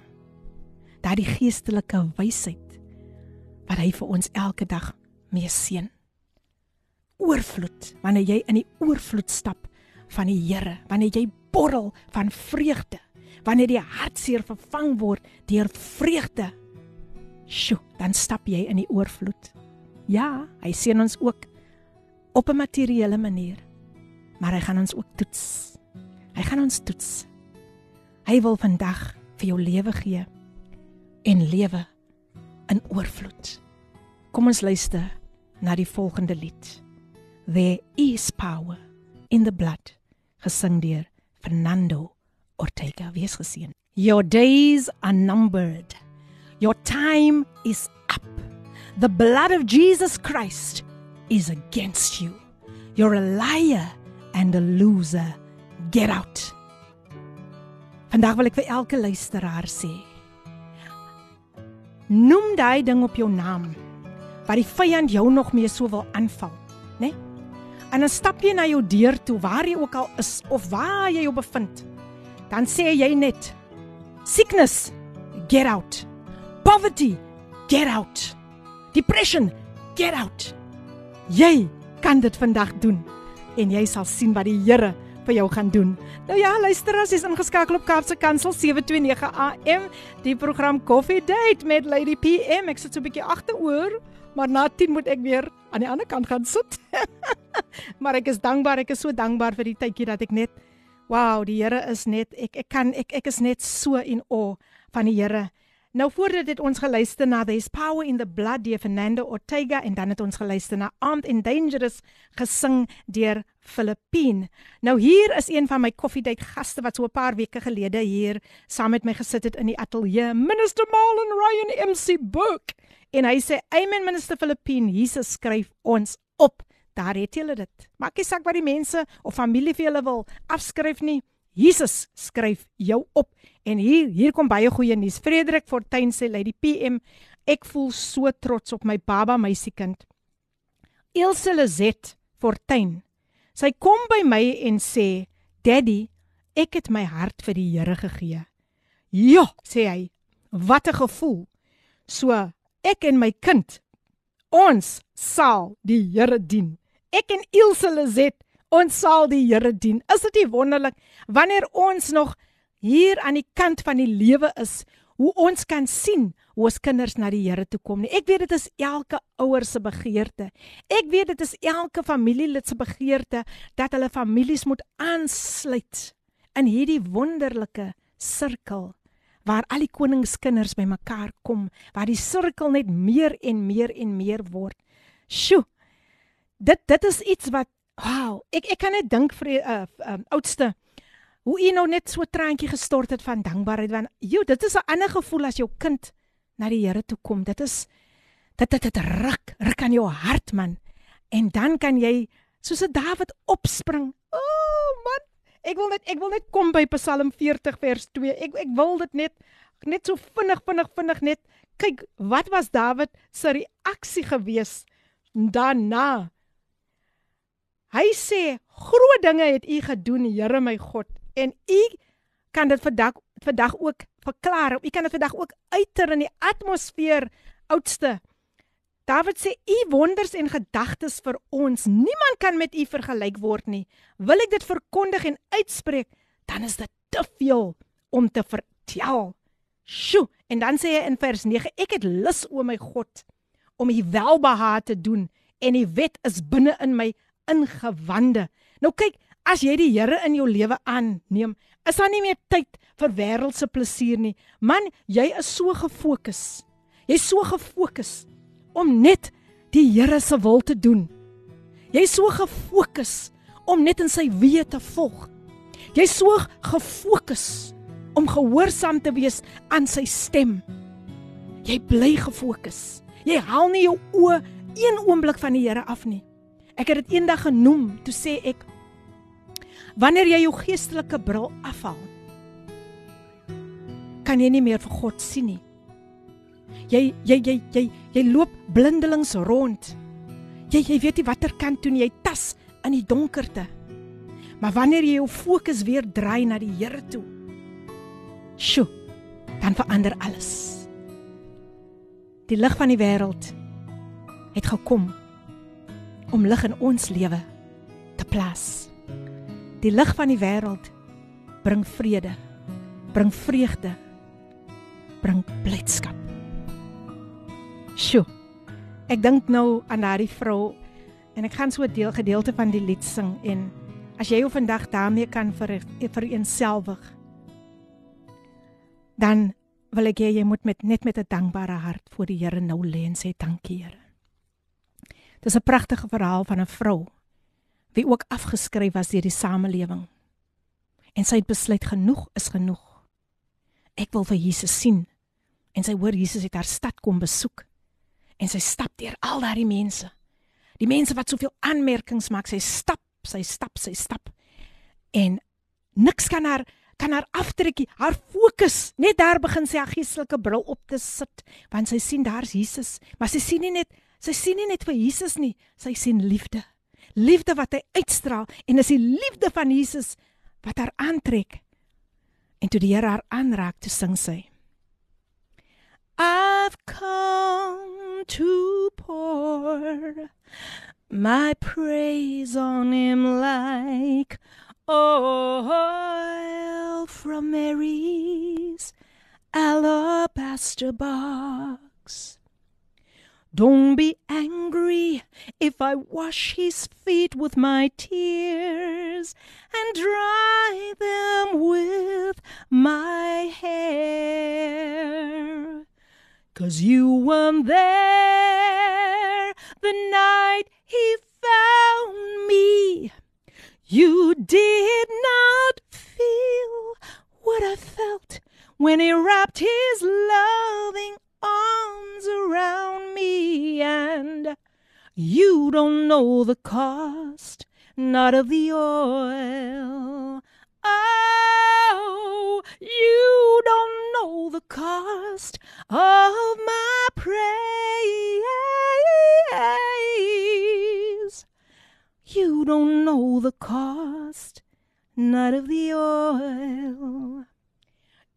Daardie geestelike wysheid wat hy vir ons elke dag mee seën. Oorvloed wanneer jy in die oorvloed stap van die Here, wanneer jy borrel van vreugde, wanneer die hartseer vervang word deur vreugde. Sjoe, dan stap jy in die oorvloed. Ja, hy seën ons ook op 'n materiële manier. Maar hy gaan ons ook toets. Hy gaan ons toets. Hy wil vandag vir jou lewe gee en lewe in oorvloed. Kom ons luister na die volgende lied. There is power in the blood gesing deur Fernando Ortega. Wees geseën. Your days are numbered. Your time is up. The blood of Jesus Christ is against you. You're a liar and a loser. Get out. Vandag wil ek vir elke luisteraar sê. Noem daai ding op jou naam wat die vyand jou nog mee so wil aanval, né? Nee? En dan stap jy na jou deur toe waar jy ook al is of waar jy jou bevind. Dan sê jy net sickness, get out. Poverty, get out. Depression, get out. Jy kan dit vandag doen en jy sal sien wat die Here vir jou gaan doen. Nou ja, luister as jy's ingeskakel op Kaapse Kansel 729 AM, die program Coffee Date met Lady PM. Ek sit so 'n bietjie agteroor, maar na 10 moet ek weer aan die ander kant gaan sit. maar ek is dankbaar, ek is so dankbaar vir die tydjie dat ek net wow, die Here is net ek ek kan ek ek is net so in awe van die Here. Nou voordat dit ons geluister na There's Power in the Blood deur Fernando Ortega en dan het ons geluister na Armed and Dangerous gesing deur Filippine. Nou hier is een van my koffiedייט gaste wat so 'n paar weke gelede hier saam met my gesit het in die ateljee, Minister Marlon Ryan MC Book. En hy sê, "Amen Minister Filippine, Jesus skryf ons op." Daar het julle dit. Maak nie saak wat die mense of familie vir julle wil afskryf nie. Jesus skryf jou op en hier hier kom baie goeie nuus. Frederik Fortuin sê lei die PM, ek voel so trots op my baba meisiekind. Ilse Lizet Fortuin. Sy kom by my en sê, "Daddy, ek het my hart vir die Here gegee." Ja, sê hy. Wat 'n gevoel. So, ek en my kind, ons sal die Here dien. Ek en Ilse Lizet Ons sal die Here dien. Is dit nie wonderlik wanneer ons nog hier aan die kant van die lewe is, hoe ons kan sien hoe ons kinders na die Here toe kom nie. Ek weet dit is elke ouer se begeerte. Ek weet dit is elke familielid se begeerte dat hulle families moet aansluit in hierdie wonderlike sirkel waar al die koningskinders bymekaar kom, waar die sirkel net meer en meer en meer word. Sjoe. Dit dit is iets wat Wow, ek ek kan net dink vir die uh, um, oudste hoe u nou net so traantjie gestort het van dankbaarheid want joh, dit is 'n ander gevoel as jou kind na die Here toe kom. Dit is dit dit, dit ruk, ruk aan jou hart man. En dan kan jy soos 'n Dawid opspring. O oh, man, ek wil net ek wil net kom by Psalm 40 vers 2. Ek ek wil dit net net so vinnig vinnig vinnig net kyk wat was Dawid se reaksie gewees daarna Hy sê groot dinge het u gedoen, Here my God, en u kan dit vandag vandag ook verklaar. U kan dit vandag ook uiter in die atmosfeer oudste. Dawid sê u wonders en gedagtes vir ons, niemand kan met u vergelyk word nie. Wil ek dit verkondig en uitspreek, dan is dit te veel om te vertel. Sjoe, en dan sê hy in vers 9, ek het lus o my God om u welbehae te doen en die wet is binne in my ingewande. Nou kyk, as jy die Here in jou lewe aanneem, is daar nie meer tyd vir wêreldse plesier nie. Man, jy is so gefokus. Jy's so gefokus om net die Here se wil te doen. Jy's so gefokus om net in sy weë te volg. Jy's so gefokus om gehoorsaam te wees aan sy stem. Jy bly gefokus. Jy haal nie jou oë een oomblik van die Here af nie. Ek het dit eendag genoem, toe sê ek wanneer jy jou geestelike bril afhaal, kan jy nie meer vir God sien nie. Jy jy jy jy jy loop blindelings rond. Jy jy weet nie watter kant toe jy tas in die donkerte. Maar wanneer jy jou fokus weer draai na die Here toe, sjo, dan verander alles. Die lig van die wêreld het gekom om lig in ons lewe te plaas. Die lig van die wêreld bring vrede, bring vreugde, bring blydskap. Sjoe. Ek dink nou aan daardie vrou en ek gaan so 'n deel gedeelte van die lied sing en as jy jou vandag daarmee kan vir vereenselwig dan wil ek hê jy moet met net met 'n dankbare hart voor die Here nou lê en sê dankie Here. Dis 'n pragtige verhaal van 'n vrou wie ook afgeskryf was deur die samelewing. En sy het besluit genoeg is genoeg. Ek wil vir Jesus sien. En sy hoor Jesus het haar stad kom besoek. En sy stap deur al daardie mense. Die mense wat soveel aanmerkings maak, sy stap, sy stap, sy stap. En niks kan haar kan haar aftrekkie, haar fokus net daar begin sy geestelike bril op te sit, want sy sien daar's Jesus, maar sy sien nie net sy sien nie net vir Jesus nie, sy sien liefde. Liefde wat hy uitstraal en is die liefde van Jesus wat haar aantrek. En toe die Here haar aanraak, toe sing sy: I've come to pour my praise on him like oil from Mary's alabaster box. Don't be angry if I wash his feet with my tears and dry them with my hair. Cause you weren't there the night he found me. You did not feel what I felt when he wrapped his loving arms around me. And you don't know the cost, not of the oil. Oh, you don't know the cost of my praise. You don't know the cost, not of the oil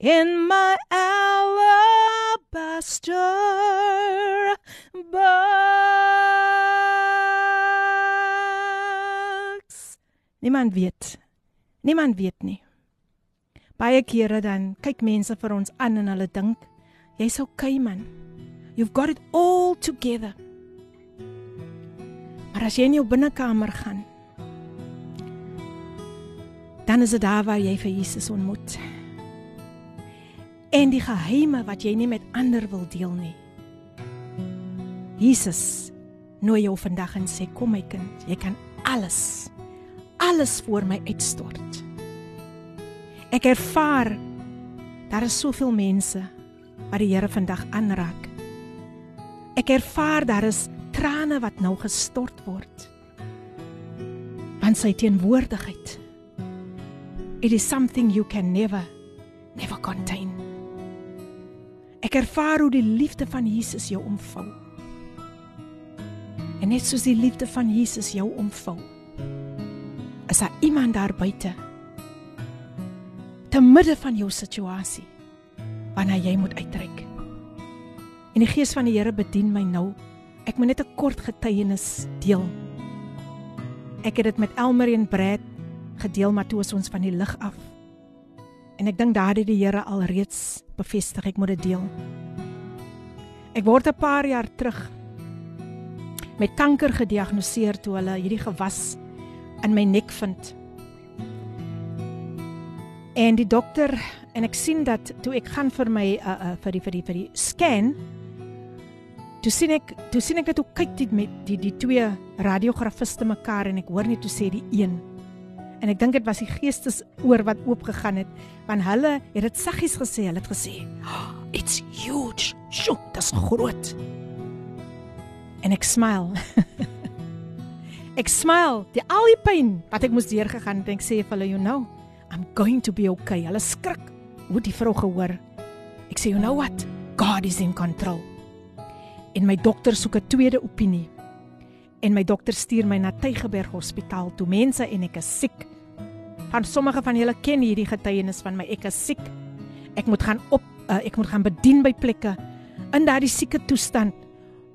in my alabaster box. Niemand weet. Niemand weet nie. Baie kere dan kyk mense vir ons aan en hulle dink jy's okay man. You've got it all together. Maar as jy in jou binnekamer gaan, dan is dit daar waar jy vir Jesus ontmoet. En die geheime wat jy nie met ander wil deel nie. Jesus nooi jou vandag en sê kom my kind, jy kan alles alles voor my uitstort. Ek ervaar daar is soveel mense wat die Here vandag aanraak. Ek ervaar daar is trane wat nou gestort word. Want sy teenwoordigheid. It is something you can never never contain. Ek ervaar hoe die liefde van Jesus jou omvou. En net soos die liefde van Jesus jou omvou, is daar iemand daar buite te midde van jou situasie wanneer jy moet uitreik. En die gees van die Here bedien my nou. Ek moet net 'n kort getuienis deel. Ek het dit met Elmer en Brad gedeel maar toe ons van die lig af. En ek dink daardie die Here al reeds bevestig ek moet dit deel. Ek word 'n paar jaar terug met kanker gediagnoseer toe hulle hierdie gewas in my nek vind. En die dokter en ek sien dat toe ek gaan vir my uh, uh, vir die vir die vir die scan toe sien ek toe sien ek net hoe kyk dit met die die twee radiografiste mekaar en ek hoor net hoe sê die een en ek dink dit was die geestes oor wat oop gegaan het want hulle het dit saggies gesê hulle het gesê oh, it's huge sjo dis groot en ek smile ek smile die al die pyn wat ek moes deurgegaan het ek sê vir hulle you know I'm going to be okay. Hulle skrik. Hoe die vrou gehoor. Ek sê, "You know what? God is in control." En my dokter soek 'n tweede opinie. En my dokter stuur my na Tygerberg Hospitaal toe. Mense en ek is siek. Van sommige van julle ken hierdie getuienis van my. Ek is siek. Ek moet gaan op uh, ek moet gaan bedien by plekke. In daardie sieke toestand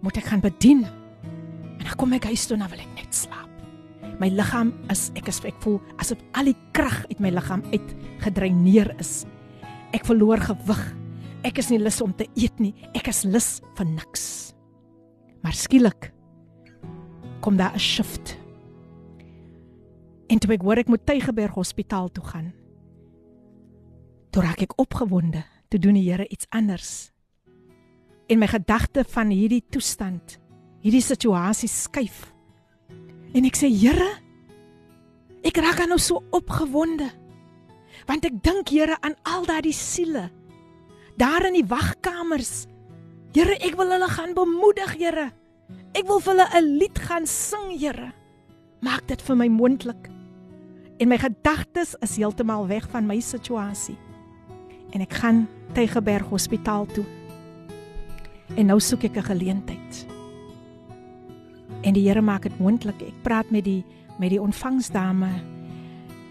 moet ek gaan bedien. En dan kom ek huis toe en dan wil ek net slaap my liggaam is ek is ek voel asof al die krag uit my liggaam uitgedreineer is. Ek verloor gewig. Ek is nie lus om te eet nie. Ek is lus vir niks. Maar skielik kom daar 'n shift. En toe ek hoor ek moet Tygerberg Hospitaal toe gaan. Toe raak ek opgewonde. Toe doen die Here iets anders. En my gedagte van hierdie toestand, hierdie situasie skuif En ek sê, Here, ek raak nou so opgewonde. Want ek dink Here aan al daardie siele daar in die wagkamers. Here, ek wil hulle gaan bemoedig, Here. Ek wil vir hulle 'n lied gaan sing, Here. Maak dit vir my moontlik. En my gedagtes is heeltemal weg van my situasie. En ek gaan Tygerberg Hospitaal toe. En nou soek ek 'n geleentheid. En die Here maak dit moontlik. Ek praat met die met die ontvangsdame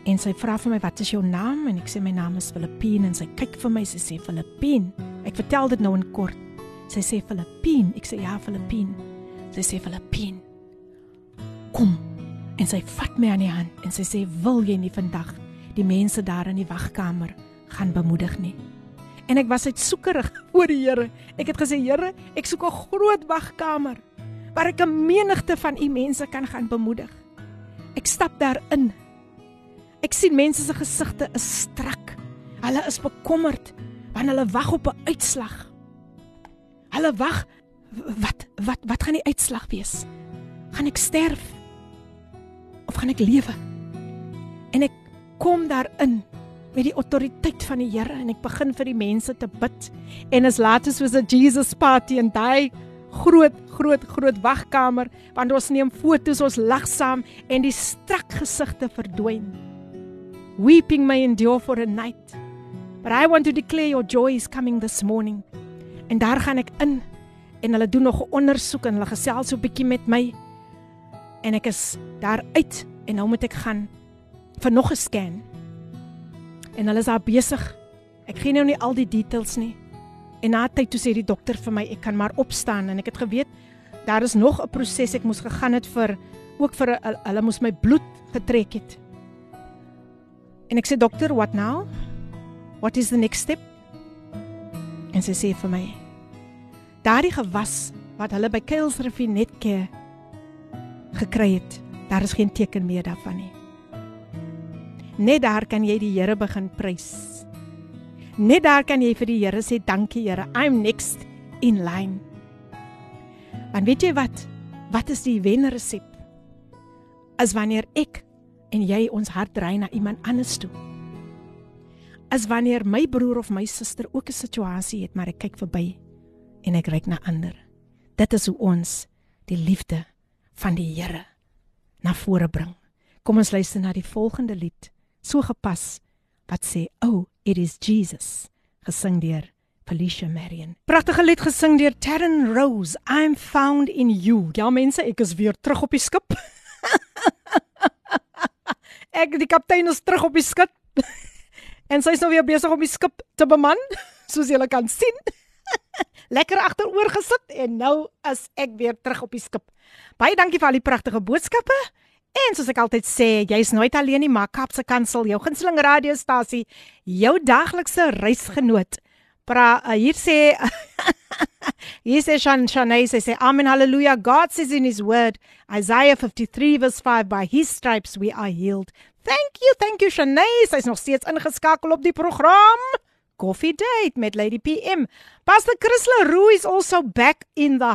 en sy vra vir my wat is jou naam en ek sê my naam is Filippine en sy kyk vir my sy sê Filippine. Ek vertel dit nou in kort. Sy sê Filippine. Ek sê ja Filippine. Sy sê Filippine. Kom. En sy vat my aan die hand en sy sê wil jy nie vandag die mense daar in die wagkamer gaan bemoedig nie. En ek was uitsoekerig voor die Here. Ek het gesê Here, ek soek 'n groot wagkamer waar ek 'n menigte van u mense kan gaan bemoedig. Ek stap daarin. Ek sien mense se gesigte is strak. Hulle is bekommerd want hulle wag op 'n uitslag. Hulle wag wat wat wat gaan die uitslag wees? Gaan ek sterf? Of gaan ek lewe? En ek kom daarin met die autoriteit van die Here en ek begin vir die mense te bid. En as laat as was 'n Jesus party en daai groot groot groot wagkamer want ons neem fotos ons lag saam en die strak gesigte verdwyn weeping may endure for a night but i want to declare your joy is coming this morning en daar gaan ek in en hulle doen nog ondersoek en hulle gesels so 'n bietjie met my en ek is daar uit en nou moet ek gaan vir nog 'n scan en hulle is daar besig ek gee nou nie al die details nie En na tyd toe sê die dokter vir my ek kan maar opstaan en ek het geweet daar is nog 'n proses ek moes gegaan het vir ook vir hulle moes my bloed getrek het. En ek sê dokter, what now? What is the next step? En sy sê vir my daardie gewas wat hulle by Kuilsrivier netke gekry het, daar is geen teken meer daarvan nie. Net daar kan jy die Here begin prys. Net daar kan jy vir die Here sê dankie Here. I'm next in line. Want weet jy wat? Wat is die wenresep? As wanneer ek en jy ons hart dry na iemand anders toe. As wanneer my broer of my suster ook 'n situasie het, maar ek kyk verby en ek kyk na ander. Dit is hoe ons die liefde van die Here na vore bring. Kom ons luister na die volgende lied. So gepas wat sê, "Oh, It is Jesus, gesing deur Felicia Marion. Pragtige lied gesing deur Terren Rose. I'm found in you. Ja mense, ek is weer terug op die skip. ek die kaptein is terug op die skip. en sy is nou weer besig om die skip te beman, soos julle kan sien. Lekker agteroor gesit en nou is ek weer terug op die skip. Baie dankie vir al die pragtige boodskappe. En soos ek altyd sê, jy's nooit alleen nie, maar Kapse Kansel, jou gunsteling radiostasie, jou daglikse reisgenoot. Pra uh, hier sê Hier sê Shan Shanay sê, sê Amen hallelujah God says in his word Isaiah 53 verse 5 by his stripes we are healed. Thank you, thank you Shanay. Sy's nog steeds ingeskakel op die program. Coffee date met Lady PM. Pastor Chris Leroux is also back in the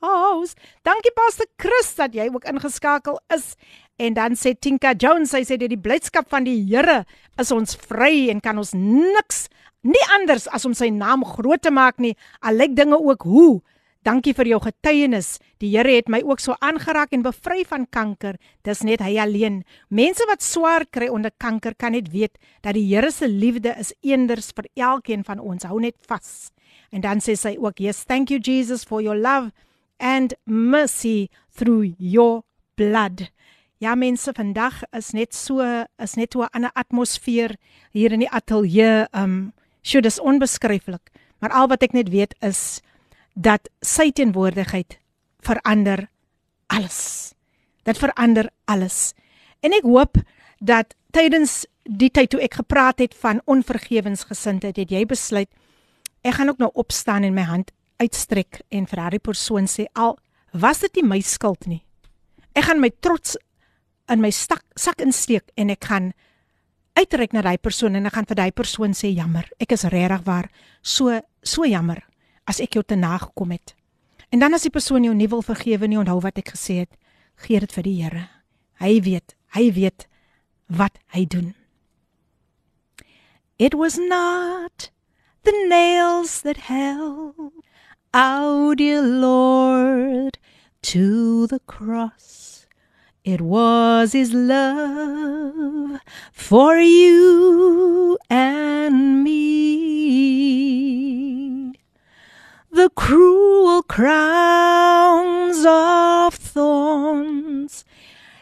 house. Dankie Pastor Chris dat jy ook ingeskakel is. En dan sê Tinka Jones, sy sê dat die blydskap van die Here is ons vry en kan ons niks nie anders as om sy naam groot te maak nie. Al lyk dinge ook hoe Dankie vir jou getuienis. Die Here het my ook so aangeraak en bevry van kanker. Dis net hy alleen. Mense wat swaar kry onder kanker kan net weet dat die Here se liefde is eenders vir elkeen van ons. Hou net vas. En dan sê sy ook, "Yes, thank you Jesus for your love and mercy through your blood." Ja mense, vandag is net so is net so 'n ander atmosfeer hier in die ateljee. Um, sjoe, dis onbeskryflik. Maar al wat ek net weet is dat sy teenwoordigheid verander alles. Dit verander alles. En ek hoop dat tydens die tyd toe ek gepraat het van onvergewensgesindheid, het jy besluit ek gaan ook nou opstaan en my hand uitstrek en vir daardie persoon sê al was dit nie my skuld nie. Ek gaan my trots in my stak, sak insteek en ek gaan uitreik na daai persoon en ek gaan vir daai persoon sê jammer. Ek is regtig waar so so jammer as ek jou te nagekom het. En dan as die persoon jou nie wil vergewe nie, onthou wat ek gesê het, gee dit vir die Here. Hy weet, hy weet wat hy doen. It was not the nails that held our dear Lord to the cross. It was his love for you and me. The cruel crowns of thorns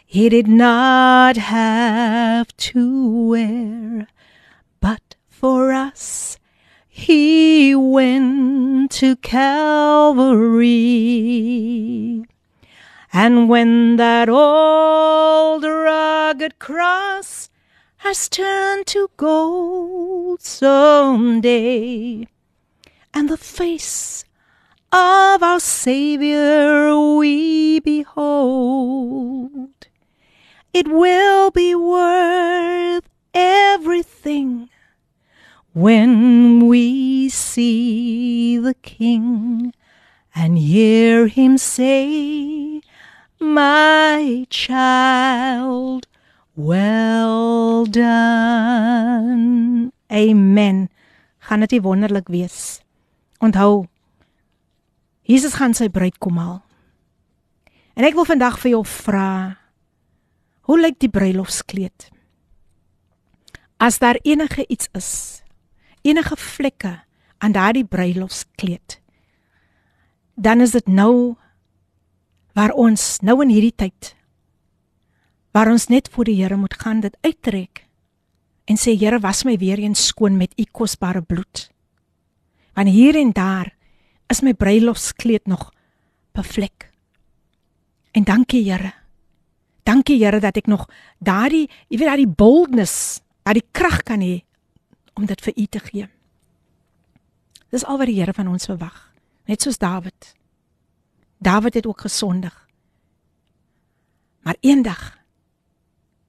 he did not have to wear, but for us he went to Calvary. And when that old rugged cross has turned to gold someday, and the face of our Savior we behold, it will be worth everything when we see the King and hear him say, My child, well done. Amen. Gaan dit wonderlik wees? Onthou, Jesus gaan sy bruid kom haal. En ek wil vandag vir jou vra, hoe lyk die bruilofskleed? As daar enige iets is, enige vlekke aan daardie bruilofskleed, dan is dit nou waar ons nou in hierdie tyd waar ons net voor die Here moet gaan dit uittrek en sê Here was my weer eens skoon met u kosbare bloed. Want hier en daar is my bruilofskleed nog bevlek. En dankie Here. Dankie Here dat ek nog daardie, jy weet daardie boldness, daardie krag kan hê om dit vir u te gee. Dis al wat die Here van ons verwag, net soos Dawid. Dawid het ook gesondig. Maar eendag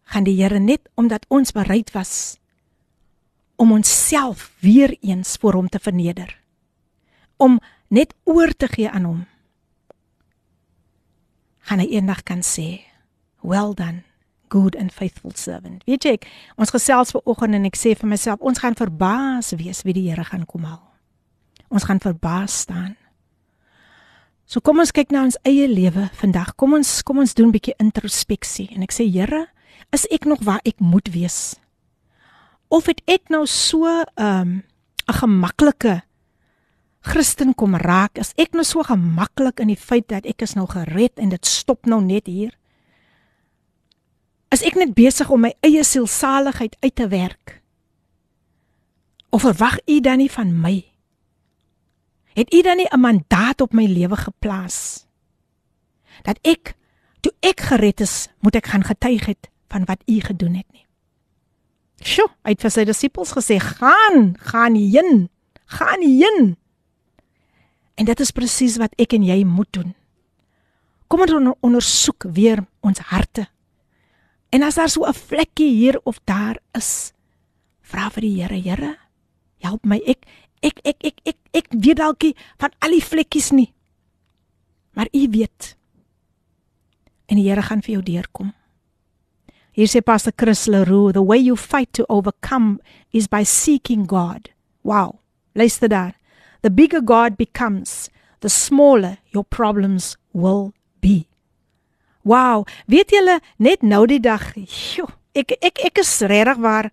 gaan die Here net omdat ons bereid was om onsself weer eens voor hom te verneder. Om net oor te gee aan hom. Gaan hy eendag kan sê, "Well done, good and faithful servant." Weet jy, ek, ons gesels ver oggend en ek sê vir myself, ons gaan verbaas wees wie die Here gaan kom haal. Ons gaan verbaas staan. So kom ons kyk na ons eie lewe vandag. Kom ons kom ons doen 'n bietjie introspeksie en ek sê Here, is ek nog waar ek moet wees? Of het ek nou so 'n um, 'n gemaklike Christen kom raak? Is ek nou so gemaklik in die feit dat ek is nou gered en dit stop nou net hier? Is ek net besig om my eie sielsaligheid uit te werk? Of verwag u dan nie van my? Het u dan nie 'n mandaat op my lewe geplaas? Dat ek toe ek gered is, moet ek gaan getuig het van wat u gedoen het nie. Sjoe, hy het vir sy disippels gesê: "Gaan, gaan heen, gaan heen." En dit is presies wat ek en jy moet doen. Kom ons ondersoek weer ons harte. En as daar so 'n vlekkie hier of daar is, vra vir die Here, Here, help my. Ek ek ek ek ek ek weet dalk van al die vlekkies nie. Maar U weet. En die Here gaan vir jou deurkom. Hier sê Pastor Chris Leroux, the way you fight to overcome is by seeking God. Wow. Luister daar. The bigger God becomes, the smaller your problems will be. Wow, weet julle net nou die dag, joh, ek ek ek is regtig waar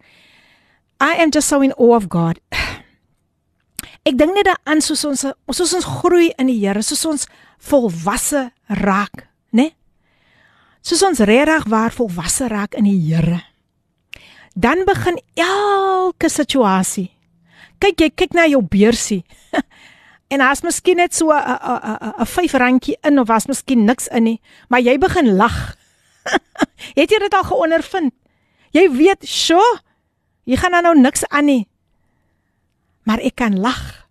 I am just so in awe of God. Ek dink net daaraan soos ons soos ons groei in die Here, soos ons volwasse raak, né? Nee? Soos ons regtig waar volwasse raak in die Here, dan begin elke situasie. Kyk jy kyk na jou beursie. en as miskien net so 'n 'n 'n 5 randjie in of was miskien niks in nie, maar jy begin lag. Het jy dit al geondervind? Jy weet, "Sjo, jy gaan nou niks aan nie." Maar ek kan lag.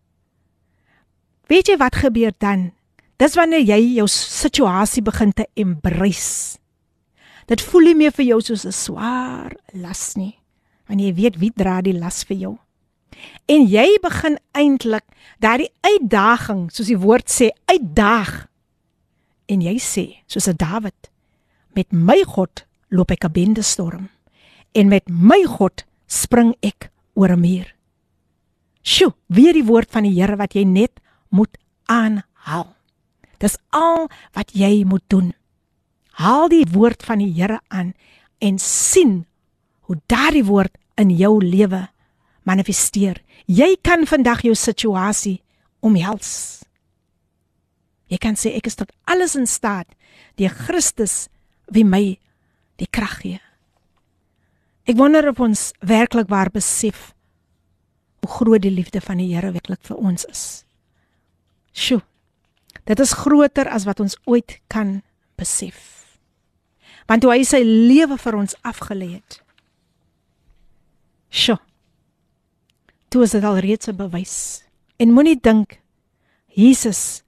Weet jy wat gebeur dan? Dis wanneer jy jou situasie begin te embrace. Dit voel nie meer vir jou soos 'n swaar las nie, want jy weet wie dra die las vir jou. En jy begin eintlik daardie uitdaging, soos die woord sê, uitdaag. En jy sê, soos 'n Dawid, met my God loop ek 'n bende storm en met my God spring ek oor 'n muur. Sjoe, weer die woord van die Here wat jy net moet aanhaal. Dis al wat jy moet doen. Haal die woord van die Here aan en sien hoe daardie woord in jou lewe manifesteer. Jy kan vandag jou situasie omhels. Jy kan sê ek is tot alles in staat deur Christus wie my die krag gee. Ek wonder of ons werklik waar besef hoe groot die liefde van die Here werklik vir ons is. Sjoe. Dit is groter as wat ons ooit kan besef. Want hoe hy sy lewe vir ons afgelê het. Sjoe. Toe is dit al reeds 'n bewys. En moenie dink Jesus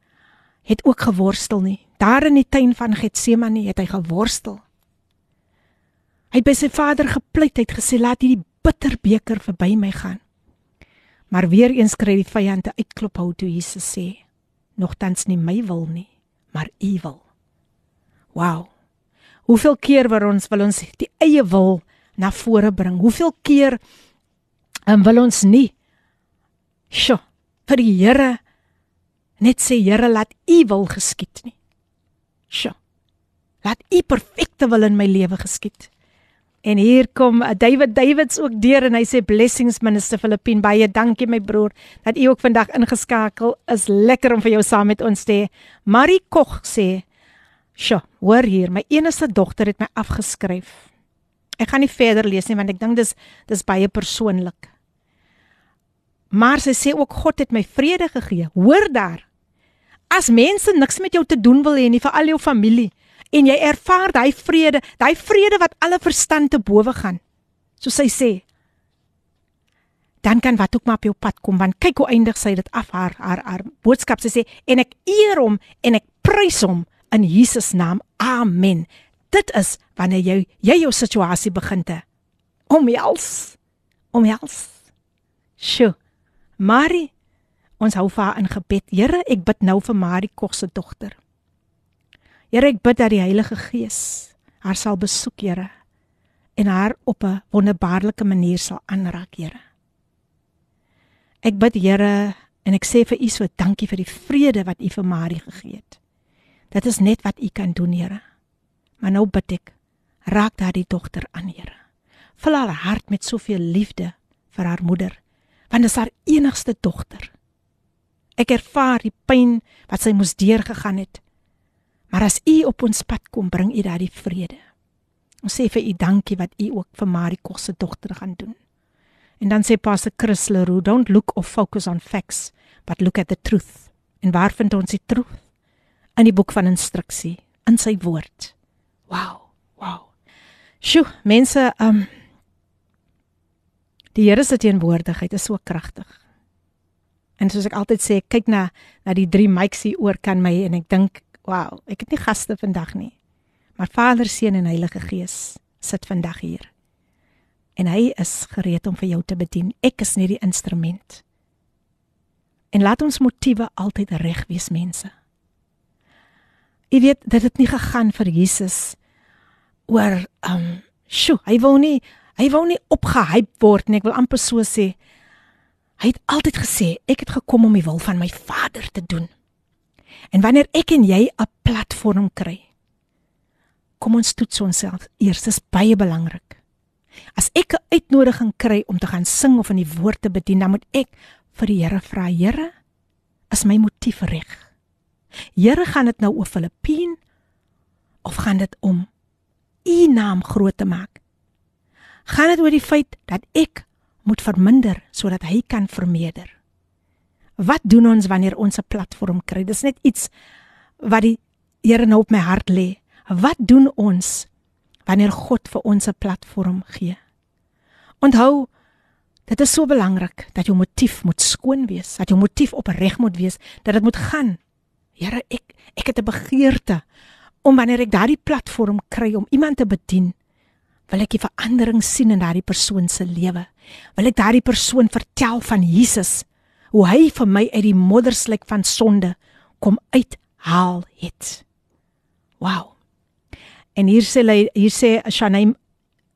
het ook geworstel nie. Daar in die tuin van Getsemane het hy geworstel. Hy het by sy Vader gepleit, hy het gesê laat hierdie bitter beker verby my gaan. Maar weer eens kry die vyande uitklop hou toe Jesus sê: "Nogtans nie my wil nie, maar U wil." Wow. Hoeveel keer wil ons wil ons die eie wil na vore bring? Hoeveel keer um, wil ons nie sjo vir die Here net sê Here laat U wil geskied nie. Sjo. Laat U perfekte wil in my lewe geskied. En hier kom uh, David Davids ook deur en hy sê blessings minister Filippin baie dankie my broer dat u ook vandag ingeskakel is. Lekker om vir jou saam met ons te hê. Marie Kog sê: "Sjoe, hoor hier, my enigste dogter het my afgeskryf. Ek gaan nie verder lees nie want ek dink dis dis baie persoonlik. Maar sy sê ook God het my vrede gegee. Hoor daar. As mense niks met jou te doen wil hê nie vir al jou familie en jy ervaar daai vrede, daai vrede wat alle verstand te bowe gaan. So sy sê dan kan wat ook maar op jou pad kom want kyk hoe eindig sy dit af haar haar, haar boodskap sy sê en ek eer hom en ek prys hom in Jesus naam. Amen. Dit is wanneer jy jy jou situasie begin te omhels. Omhels. Sjoe. Marie, ons hou vir haar in gebed. Here, ek bid nou vir Marie Kog se dogter. Here, ek bid dat die Heilige Gees haar sal besoek, Here, en haar op 'n wonderbaarlike manier sal aanraak, Here. Ek bid, Here, en ek sê vir U so dankie vir die vrede wat U vir Marie gegee het. Dit is net wat U kan doen, Here. Maar nou bid ek, raak daardie dogter aan, Here. Vul haar hart met soveel liefde vir haar moeder, want dit is haar enigste dogter. Ek ervaar die pyn wat sy moes deurgegaan het. Maar as u op ons pad kom, bring u daardie vrede. Ons sê vir u dankie wat u ook vir Marie Kos se dogter gaan doen. En dan sê Pastor Chris Leroux, don't look or focus on facts, but look at the truth. En waar vind ons die truth? In die boek van instruksie, in sy woord. Wow, wow. Sjoe, mense, um Die Here se teenwoordigheid is so kragtig. En soos ek altyd sê, kyk na na die drie mics hier oor kan my en ek dink Wow, ek het nie gaste vandag nie. Maar Vader, Seun en Heilige Gees sit vandag hier. En hy is gereed om vir jou te bedien. Ek is net die instrument. En laat ons motiewe altyd reg wees, mense. Jy weet dat dit nie gegaan vir Jesus oor um sjo, hy wou nie hy wou nie opgehyp word nie. Ek wil amper so sê. Hy het altyd gesê ek het gekom om die wil van my Vader te doen. En wanneer ek en jy 'n platform kry, kom ons toets onsself eers, dis baie belangrik. As ek 'n uitnodiging kry om te gaan sing of in die woord te bedien, dan moet ek vir die Here vra, Here, is my motief reg? Here, gaan dit nou oor Filippien of gaan dit om u naam groot te maak? Gaan dit oor die feit dat ek moet verminder sodat hy kan vermeerder? Wat doen ons wanneer ons 'n platform kry? Dis net iets wat die Here nou op my hart lê. Wat doen ons wanneer God vir ons 'n platform gee? Onthou, dit is so belangrik dat jou motief moet skoon wees, dat jou motief opreg moet wees, dat dit moet gaan. Here, ek ek het 'n begeerte om wanneer ek daardie platform kry om iemand te bedien, wil ek 'n verandering sien in daardie persoon se lewe. Wil ek daardie persoon vertel van Jesus? hoe hy vir my uit die modderslik van sonde kom uithaal het. Wow. En hier sê hier sê Shanaim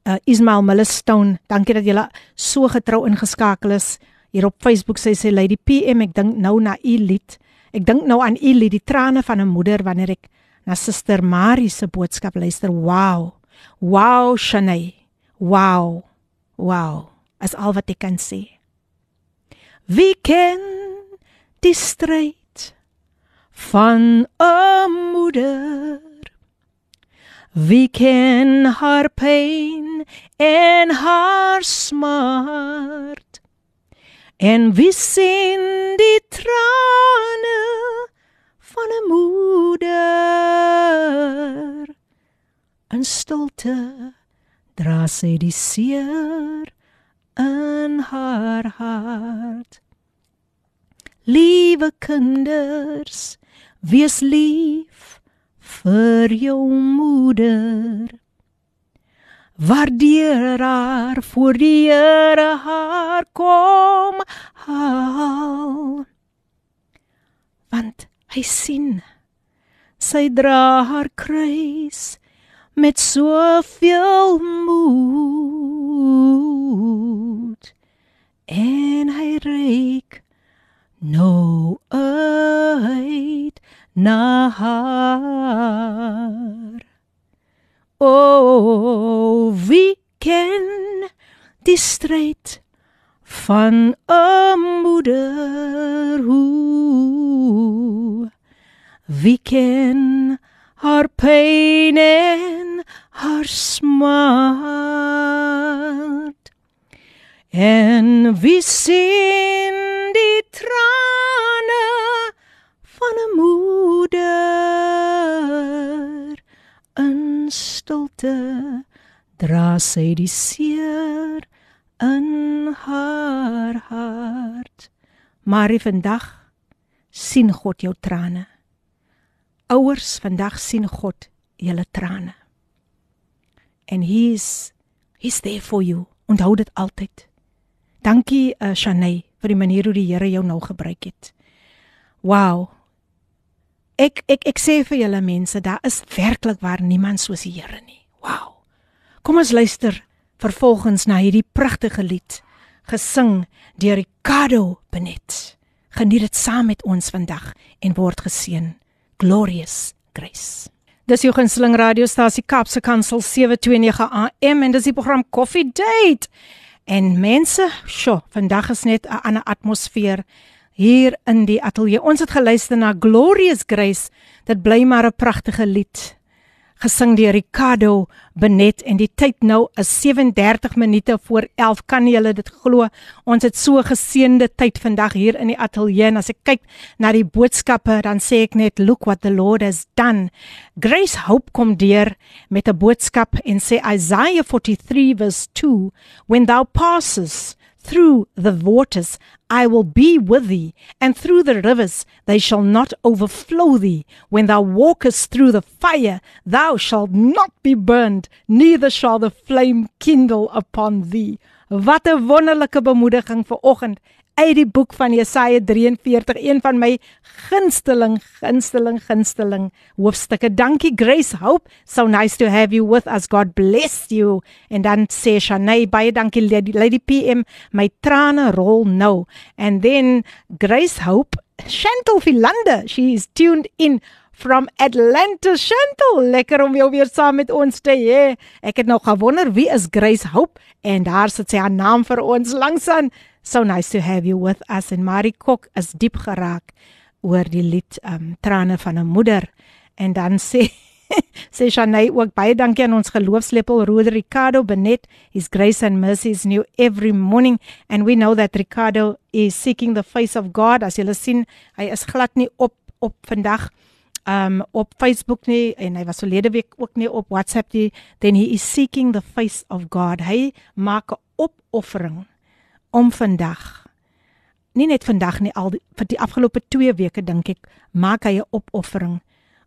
uh, Ismail Millstone, dankie dat jy so getrou ingeskakel is. Hier op Facebook sê sy Lady PM, ek dink nou na u lied. Ek dink nou aan lied, die trane van 'n moeder wanneer ek na Suster Marie se boodskap luister. Wow. Wow, Shanae. Wow. Wow. As al wat ek kan sê. Wie ken die stryd van 'n moeder? Wie ken haar pyn en haar smart? En wie sien die trane van 'n moeder? In stilte dra sy die seer in haar hart. Liewe kinders, wees lief vir jou moeder. Waardeer haar voor die Here haar kom haal. Want hy sien sy dra haar kruis met soveel moed en hy reik nou uit na haar. O, wie ken die stryd van 'n moeder hoe? Wie ken haar pyn en haar smart? En wie sien die trane van 'n moeder in stilte dra sy die seer in haar hart. Maar vandag sien God jou trane. Ouers vandag sien God julle trane. And he's he's there for you. Onthou dit altyd. Dankie uh, Shanay vir die manier hoe die Here jou nou gebruik het. Wow Ek ek ek sê vir julle mense, daar is werklik waar niemand soos die Here nie. Wow. Kom ons luister vervolgens na hierdie pragtige lied gesing deur Ricardo Benet. Geniet dit saam met ons vandag en word geseën. Glorious Grace. Dis jou gunsteling radiostasie Kapse Kansel 729 AM en dis die program Coffee Date. En mense, sjo, vandag is net 'n ander atmosfeer hier in die ateljee. Ons het geluister na Glorious Grace. Dit bly maar 'n pragtige lied gesing deur Ricardo Benet. En die tyd nou is 37 minute voor 11 kan jy dit glo? Ons het so geseënde tyd vandag hier in die ateljee en as ek kyk na die boodskappe dan sê ek net look what the lord has done. Grace Hope kom deur met 'n boodskap en sê Isaiah 43 verse 2 when thou passes through the waters I will be with thee, and through the rivers they shall not overflow thee. When thou walkest through the fire, thou shalt not be burned, neither shall the flame kindle upon thee. Wat 'n wonderlike bemoediging vir oggend uit die boek van Jesaja 43, een van my gunsteling gunsteling gunsteling hoofstukke. Dankie Grace Hope. So nice to have you with us. God bless you. En dan sê Shanay baie dankie Lady, Lady PM. My trane rol nou. And then Grace Hope, Chantal Philander, she is tuned in from Atlanta Chantal. Lekker om jou weer saam met ons te hê. Ek het nog gewonder wie is Grace Hope en daar sit sy haar naam vir ons langs aan. So nice to have you with us. En Marie Kok is diep geraak oor die lied um trane van 'n moeder. En dan sê sê Shanay ook baie dankie aan ons geloofslepel Roder Ricardo Benet. His grace and mercy is new every morning. And we know that Ricardo is seeking the face of God. As julle sien hy is glad nie op op vandag um op Facebook nie. En hy was verlede week ook nie op WhatsApp nie. Then he is seeking the face of God. Hy maak 'n opoffering om vandag nie net vandag nie al die, vir die afgelope 2 weke dink ek maak hy 'n opoffering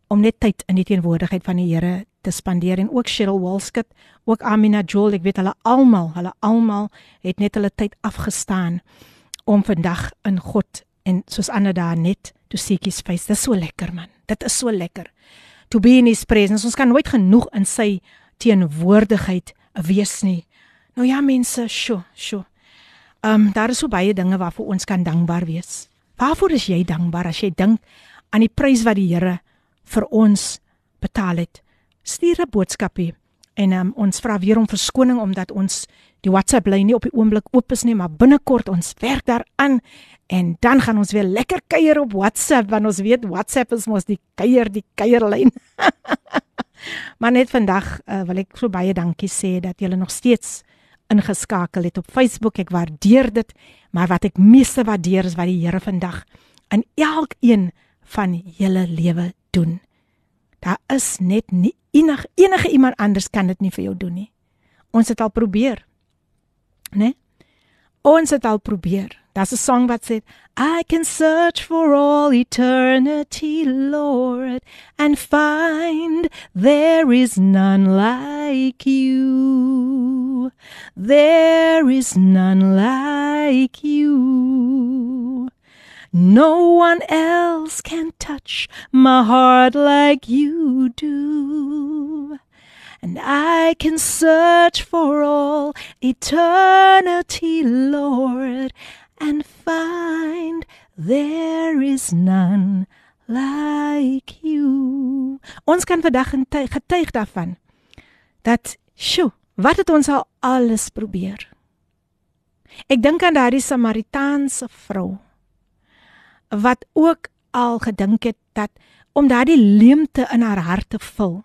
om net tyd in die teenwoordigheid van die Here te spandeer en ook Cheryl Walskut, ook Amina Joel, ek weet hulle almal, hulle almal het net hulle tyd afgestaan om vandag in God en soos ander daar net to seek his face. Dit is so lekker man. Dit is so lekker. To be in his presence. Ons kan nooit genoeg in sy teenwoordigheid wees nie. Nou ja mense, sjo, sjo. Ehm um, daar is so baie dinge waarvoor ons kan dankbaar wees. Waarvoor is jy dankbaar as jy dink aan die prys wat die Here vir ons betaal het? Stuur 'n boodskapie en um, ons vra weer om verskoning omdat ons die WhatsApp lyn nie op die oomblik oop is nie, maar binnekort ons werk daaraan en dan gaan ons weer lekker kuier op WhatsApp want ons weet WhatsApp is mos die kuier die kuierlyn. maar net vandag uh, wil ek so baie dankie sê dat julle nog steeds ingeskakel het op Facebook. Ek waardeer dit, maar wat ek meeste waardeer is wat die Here vandag in elkeen van julle lewe doen. Daar is net nie enige enige iemand anders kan dit nie vir jou doen nie. Ons het al probeer. Né? Nee? Ons het al probeer. Daar's 'n song that sê I can search for all eternity, Lord, and find there is none like you. There is none like you. No one else can touch my heart like you do. And I can search for all eternity, Lord, and find there is none like you. Ons kan vandag getuig daarvan dat sjo, wat het ons al alles probeer. Ek dink aan daardie Samaritaanse vrou wat ook al gedink het dat om daardie leemte in haar hart te vul,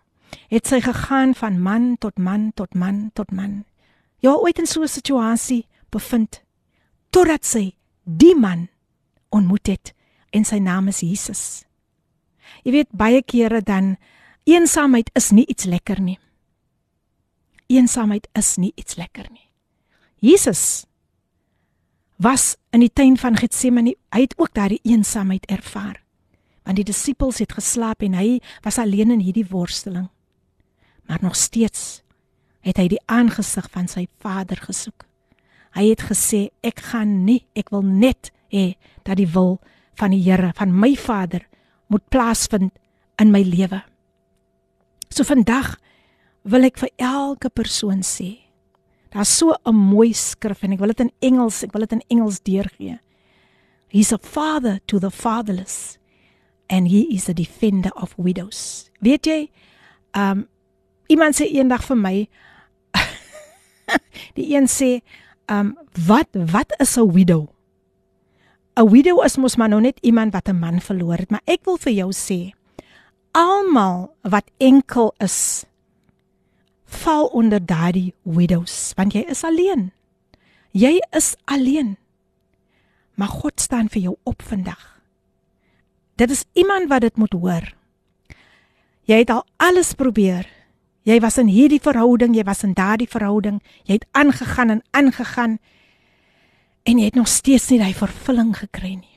het sy gegaan van man tot man tot man tot man. Ja, ooit in so 'n situasie bevind totdat sy die man ontmoet het en sy naam is Jesus. Jy weet baie kere dan eensaamheid is nie iets lekker nie. Eensaamheid is nie iets lekker nie. Jesus was in die tuin van Getsemane. Hy het ook daardie eensaamheid ervaar. Want die disippels het geslaap en hy was alleen in hierdie worsteling. Maar nog steeds het hy die aangesig van sy Vader gesoek. Hy het gesê ek gaan nie, ek wil net hê dat die wil van die Here, van my Vader moet plaasvind in my lewe. So vandag wil ek vir elke persoon sê, Daar's so 'n mooi skrif en ek wil dit in Engels, ek wil dit in Engels deurgee. He's a father to the fatherless and he is a defender of widows. Weet jy, um iemand sê eendag vir my die een sê, um wat wat is 'n widow? 'n Widow is mos maar nou net iemand wat 'n man verloor het, maar ek wil vir jou sê, almal wat enkel is, val onder daardie widows want jy is alleen. Jy is alleen. Maar God staan vir jou op vandag. Dit is iemand wat dit moet hoor. Jy het al alles probeer. Jy was in hierdie verhouding, jy was in daardie verhouding, jy het aangegaan en aangegaan en jy het nog steeds nie daai vervulling gekry nie.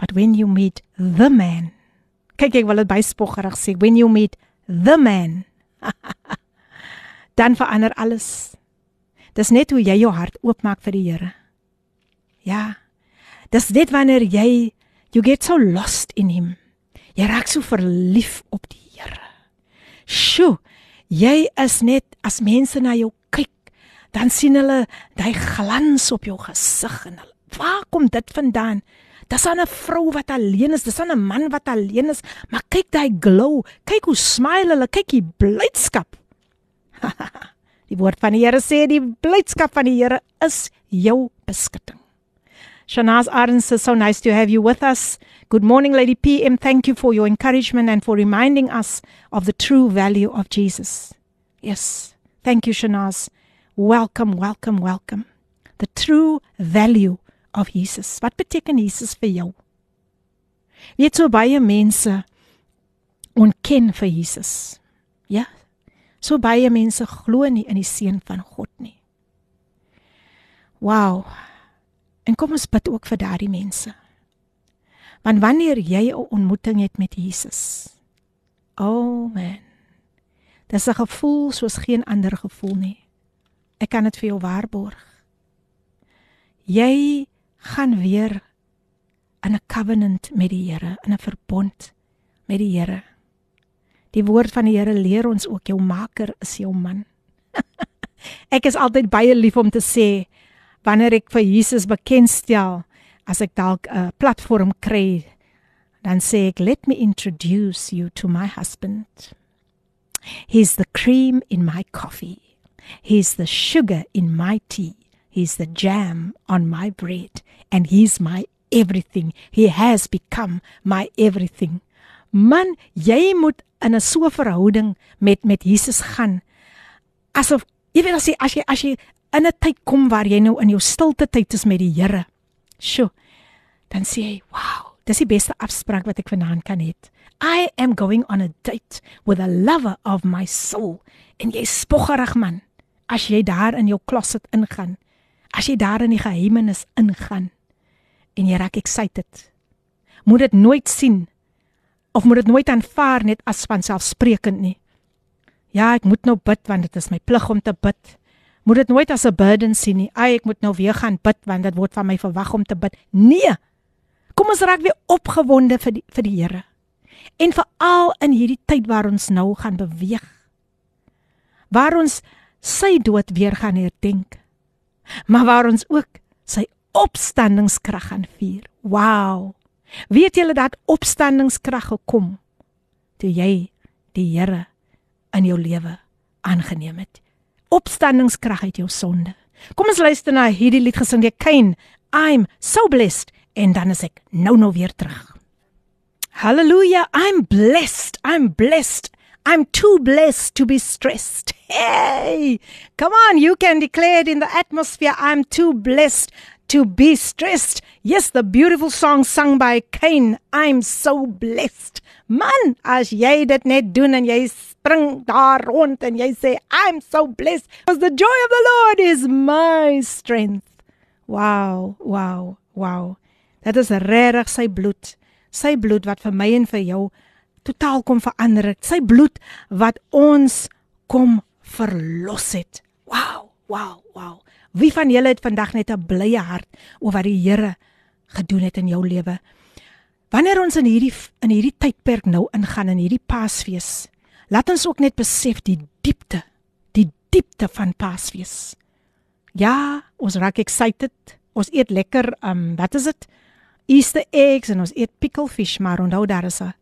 But when you meet the man, kyk ek wil dit byspoggerig sê, when you meet the man, dan verander alles. Dis net hoe jy jou hart oopmaak vir die Here. Ja. Dis net wanneer jy you get so lost in him. Jy raak so verlief op die Here. Sjoe, jy is net as mense na jou kyk, dan sien hulle daai glans op jou gesig en hulle, waar kom dit vandaan? Dis 'n vrou wat alleen is, dis 'n man wat alleen is, maar kyk daai glow, kyk hoe smile hulle, kyk die blydskap. die woord van die Here sê die blydskap van die Here is jou beskutting. Shanaz Arden says, so nice to have you with us. Good morning, Lady PM. Thank you for your encouragement and for reminding us of the true value of Jesus. Yes. Thank you, Shanaz. Welcome, welcome, welcome. The true value of Jesus. Wat beteken Jesus vir jou? Weet so baie mense ontken vir Jesus. Ja. So baie mense glo nie in die seun van God nie. Wow. En kom ons bid ook vir daardie mense. Want wanneer jy 'n ontmoeting het met Jesus, oh man. Dis 'n gevoel soos geen ander gevoel nie. Ek kan dit vir jou waarborg. Jy gaan weer in 'n covenant met die Here, in 'n verbond met die Here. Die woord van die Here leer ons ook jou maker is jou man. Ek is altyd baie lief om te sê wanneer ek vir Jesus bekendstel, as ek dalk 'n platform kry, dan sê ek let me introduce you to my husband. He's the cream in my coffee. He's the sugar in my tea. He's the jam on my bread and he's my everything. He has become my everything. Man, jy moet in 'n so verhouding met met Jesus gaan. Asof jy weet as jy as jy as jy in 'n tyd kom waar jy nou in jou stilte tyd is met die Here. Sjoe. Dan sê jy, "Wow, dis die beste afspraak wat ek vanaand kan hê. I am going on a date with a lover of my soul." En jy spoggerig man, as jy daar in jou closet ingaan. As jy daar in die geheimenis ingaan en jy raak excited. Moet dit nooit sien of moet dit nooit aanvaar net as vanselfsprekend nie. Ja, ek moet nou bid want dit is my plig om te bid. Moet dit nooit as 'n burden sien nie. Ai, ek moet nou weer gaan bid want dit word van my verwag om te bid. Nee. Kom ons raak weer opgewonde vir die vir die Here. En veral in hierdie tyd waar ons nou gaan beweeg. Waar ons sy dood weer gaan herdenk. Maar waar ons ook sy opstandingskrag gaan vier. Wow. Weet julle dat opstandingskrag gekom toe jy die Here in jou lewe aangeneem het? Opstandingskrag uit jou sonde. Kom ons luister na hierdie lied gesing deur Kain. I'm so blessed en dan is ek nou nou weer terug. Hallelujah, I'm blessed. I'm blessed. I'm too blessed to be stressed. Hey, come on, you can declare it in the atmosphere. I'm too blessed to be stressed. Yes, the beautiful song sung by Cain. I'm so blessed. Man, as jy dit net doen en jy spring daar rond en jy sê I'm so blessed because the joy of the Lord is my strength. Wow, wow, wow. Dit is regtig sy bloed. Sy bloed wat vir my en vir jou totaal kom verander het. Sy bloed wat ons kom verlos het. Wow, wow, wow. Wie van julle het vandag net 'n blye hart oor wat die Here gedoen het in jou lewe? Wanneer ons in hierdie in hierdie tydperk nou ingaan in hierdie Paasfees, laat ons ook net besef die diepte, die diepte van Paasfees. Ja, ons raak excited. Ons eet lekker, um wat is dit? Easter eggs en ons eet pickle fish, maar onthou daar is 'n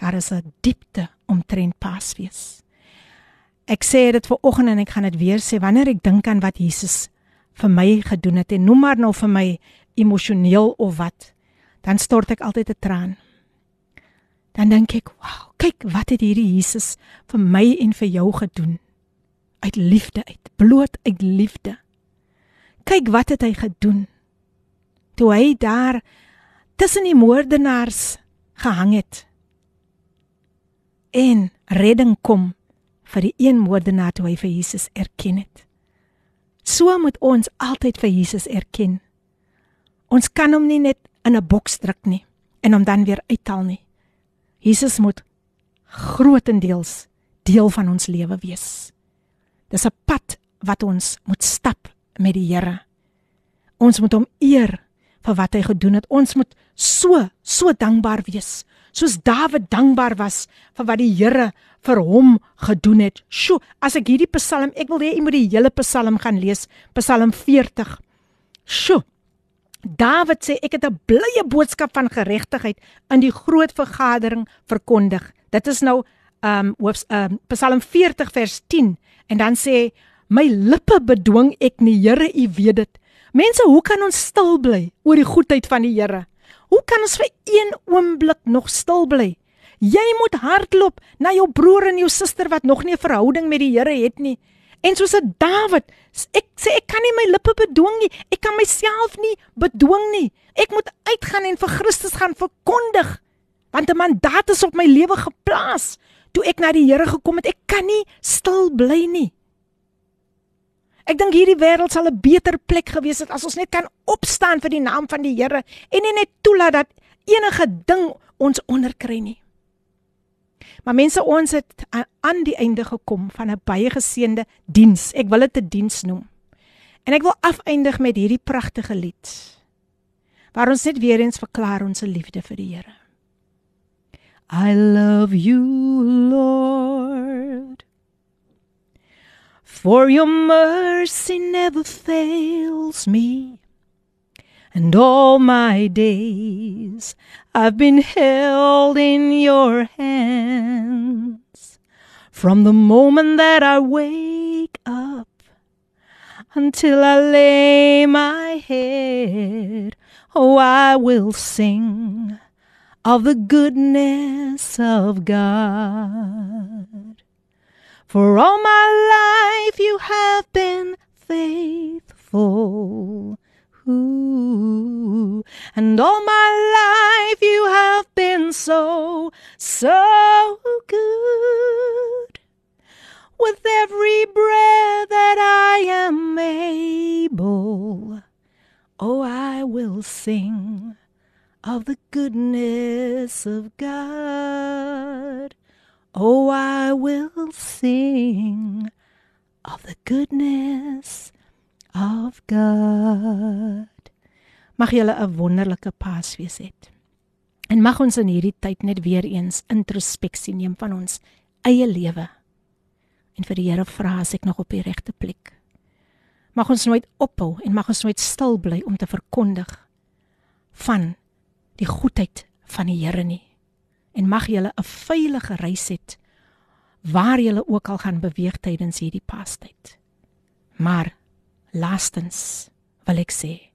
daar is 'n diepte omtrent Paasfees. Ek sê dit ver oggend en ek gaan dit weer sê wanneer ek dink aan wat Jesus vir my gedoen het en noem maar nou vir my emosioneel of wat, dan stort ek altyd 'n traan. Dan dink ek, "Wow, kyk wat het hierdie Jesus vir my en vir jou gedoen uit liefde uit, bloot uit liefde." Kyk wat het hy gedoen toe hy daar tussen die moordenaars gehang het. En redding kom vir die een moordenaar toe hy vir Jesus erken het. So moet ons altyd vir Jesus erken. Ons kan hom nie net in 'n boks druk nie en hom dan weer uithaal nie. Jesus moet grootendeels deel van ons lewe wees. Dis 'n pad wat ons moet stap met die Here. Ons moet hom eer vir wat hy gedoen het. Ons moet so so dankbaar wees soos Dawid dankbaar was vir wat die Here vir hom gedoen het. Sjoe, as ek hierdie Psalm, ek wil hê jy moet die hele Psalm gaan lees, Psalm 40. Sjoe. Dawid sê ek het 'n blye boodskap van geregtigheid in die groot vergadering verkondig. Dit is nou um hoofs um Psalm 40 vers 10 en dan sê my lippe bedwing ek nie Here u weet dit. Mense, hoe kan ons stil bly oor die goedheid van die Here? Hoe kan ons vir een oomblik nog stil bly? Jy moet hardloop na jou broer en jou suster wat nog nie 'n verhouding met die Here het nie. En soos 'n Dawid, ek sê ek kan nie my lippe bedwing nie. Ek kan myself nie bedwing nie. Ek moet uitgaan en vir Christus gaan verkondig. Want 'n mandaat is op my lewe geplaas. Toe ek na die Here gekom het, ek kan nie stil bly nie. Ek dink hierdie wêreld sal 'n beter plek gewees het as ons net kan opstaan vir die naam van die Here en nie net toelaat dat enige ding ons onderkry nie. Maar mense, ons het aan die einde gekom van 'n baie geseënde diens. Ek wil dit 'n diens noem. En ek wil afeindig met hierdie pragtige lied. Waar ons net weer eens verklaar ons liefde vir die Here. I love you, Lord. For your mercy never fails me. And all my days I've been held in your hands. From the moment that I wake up until I lay my head, oh, I will sing of the goodness of God. For all my life you have been faithful. Ooh. And all my life you have been so, so good. With every breath that I am able, oh, I will sing of the goodness of God. Oh, I will sing of the goodness of God. Mag julle 'n wonderlike Paasfees hê. En mag ons in hierdie tyd net weer eens introspeksie neem van ons eie lewe. En vir die Here vra as ek nog op die regte plek. Mag ons nooit ophou en mag ons nooit stil bly om te verkondig van die goedheid van die Here nie. En mag julle 'n veilige reis hê waar julle ook al gaan beweeg tydens hierdie Paastyd. Maar Laastens wil ek sê,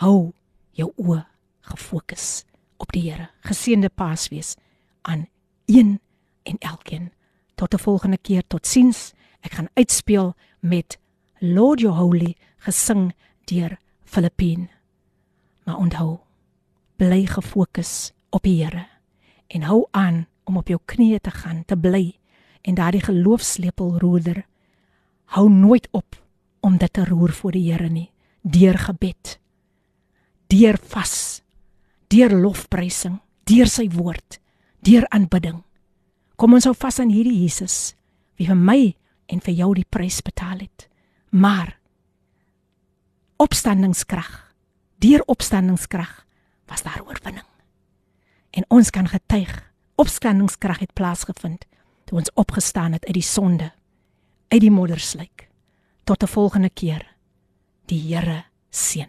hou jou oë gefokus op die Here. Geseënde Paasfees aan een en elkeen. Tot 'n volgende keer, totsiens. Ek gaan uitspeel met Lord Your Holy gesing deur Filippine. Maar onthou, bly gefokus op die Here en hou aan om op jou knieë te gaan, te bly en daardie geloofslepel roerder. Hou nooit op om dit te roer voor die Here nie deur gebed deur vas deur lofprysing deur sy woord deur aanbidding kom ons hou vas aan hierdie Jesus wie vir my en vir jou die prys betaal het maar opstandingskrag deur opstandingskrag was daar oorwinning en ons kan getuig opstandingskrag het plaasgevind toe ons opgestaan het uit die sonde uit die modderslyk tot 'n volgende keer. Die Here seën.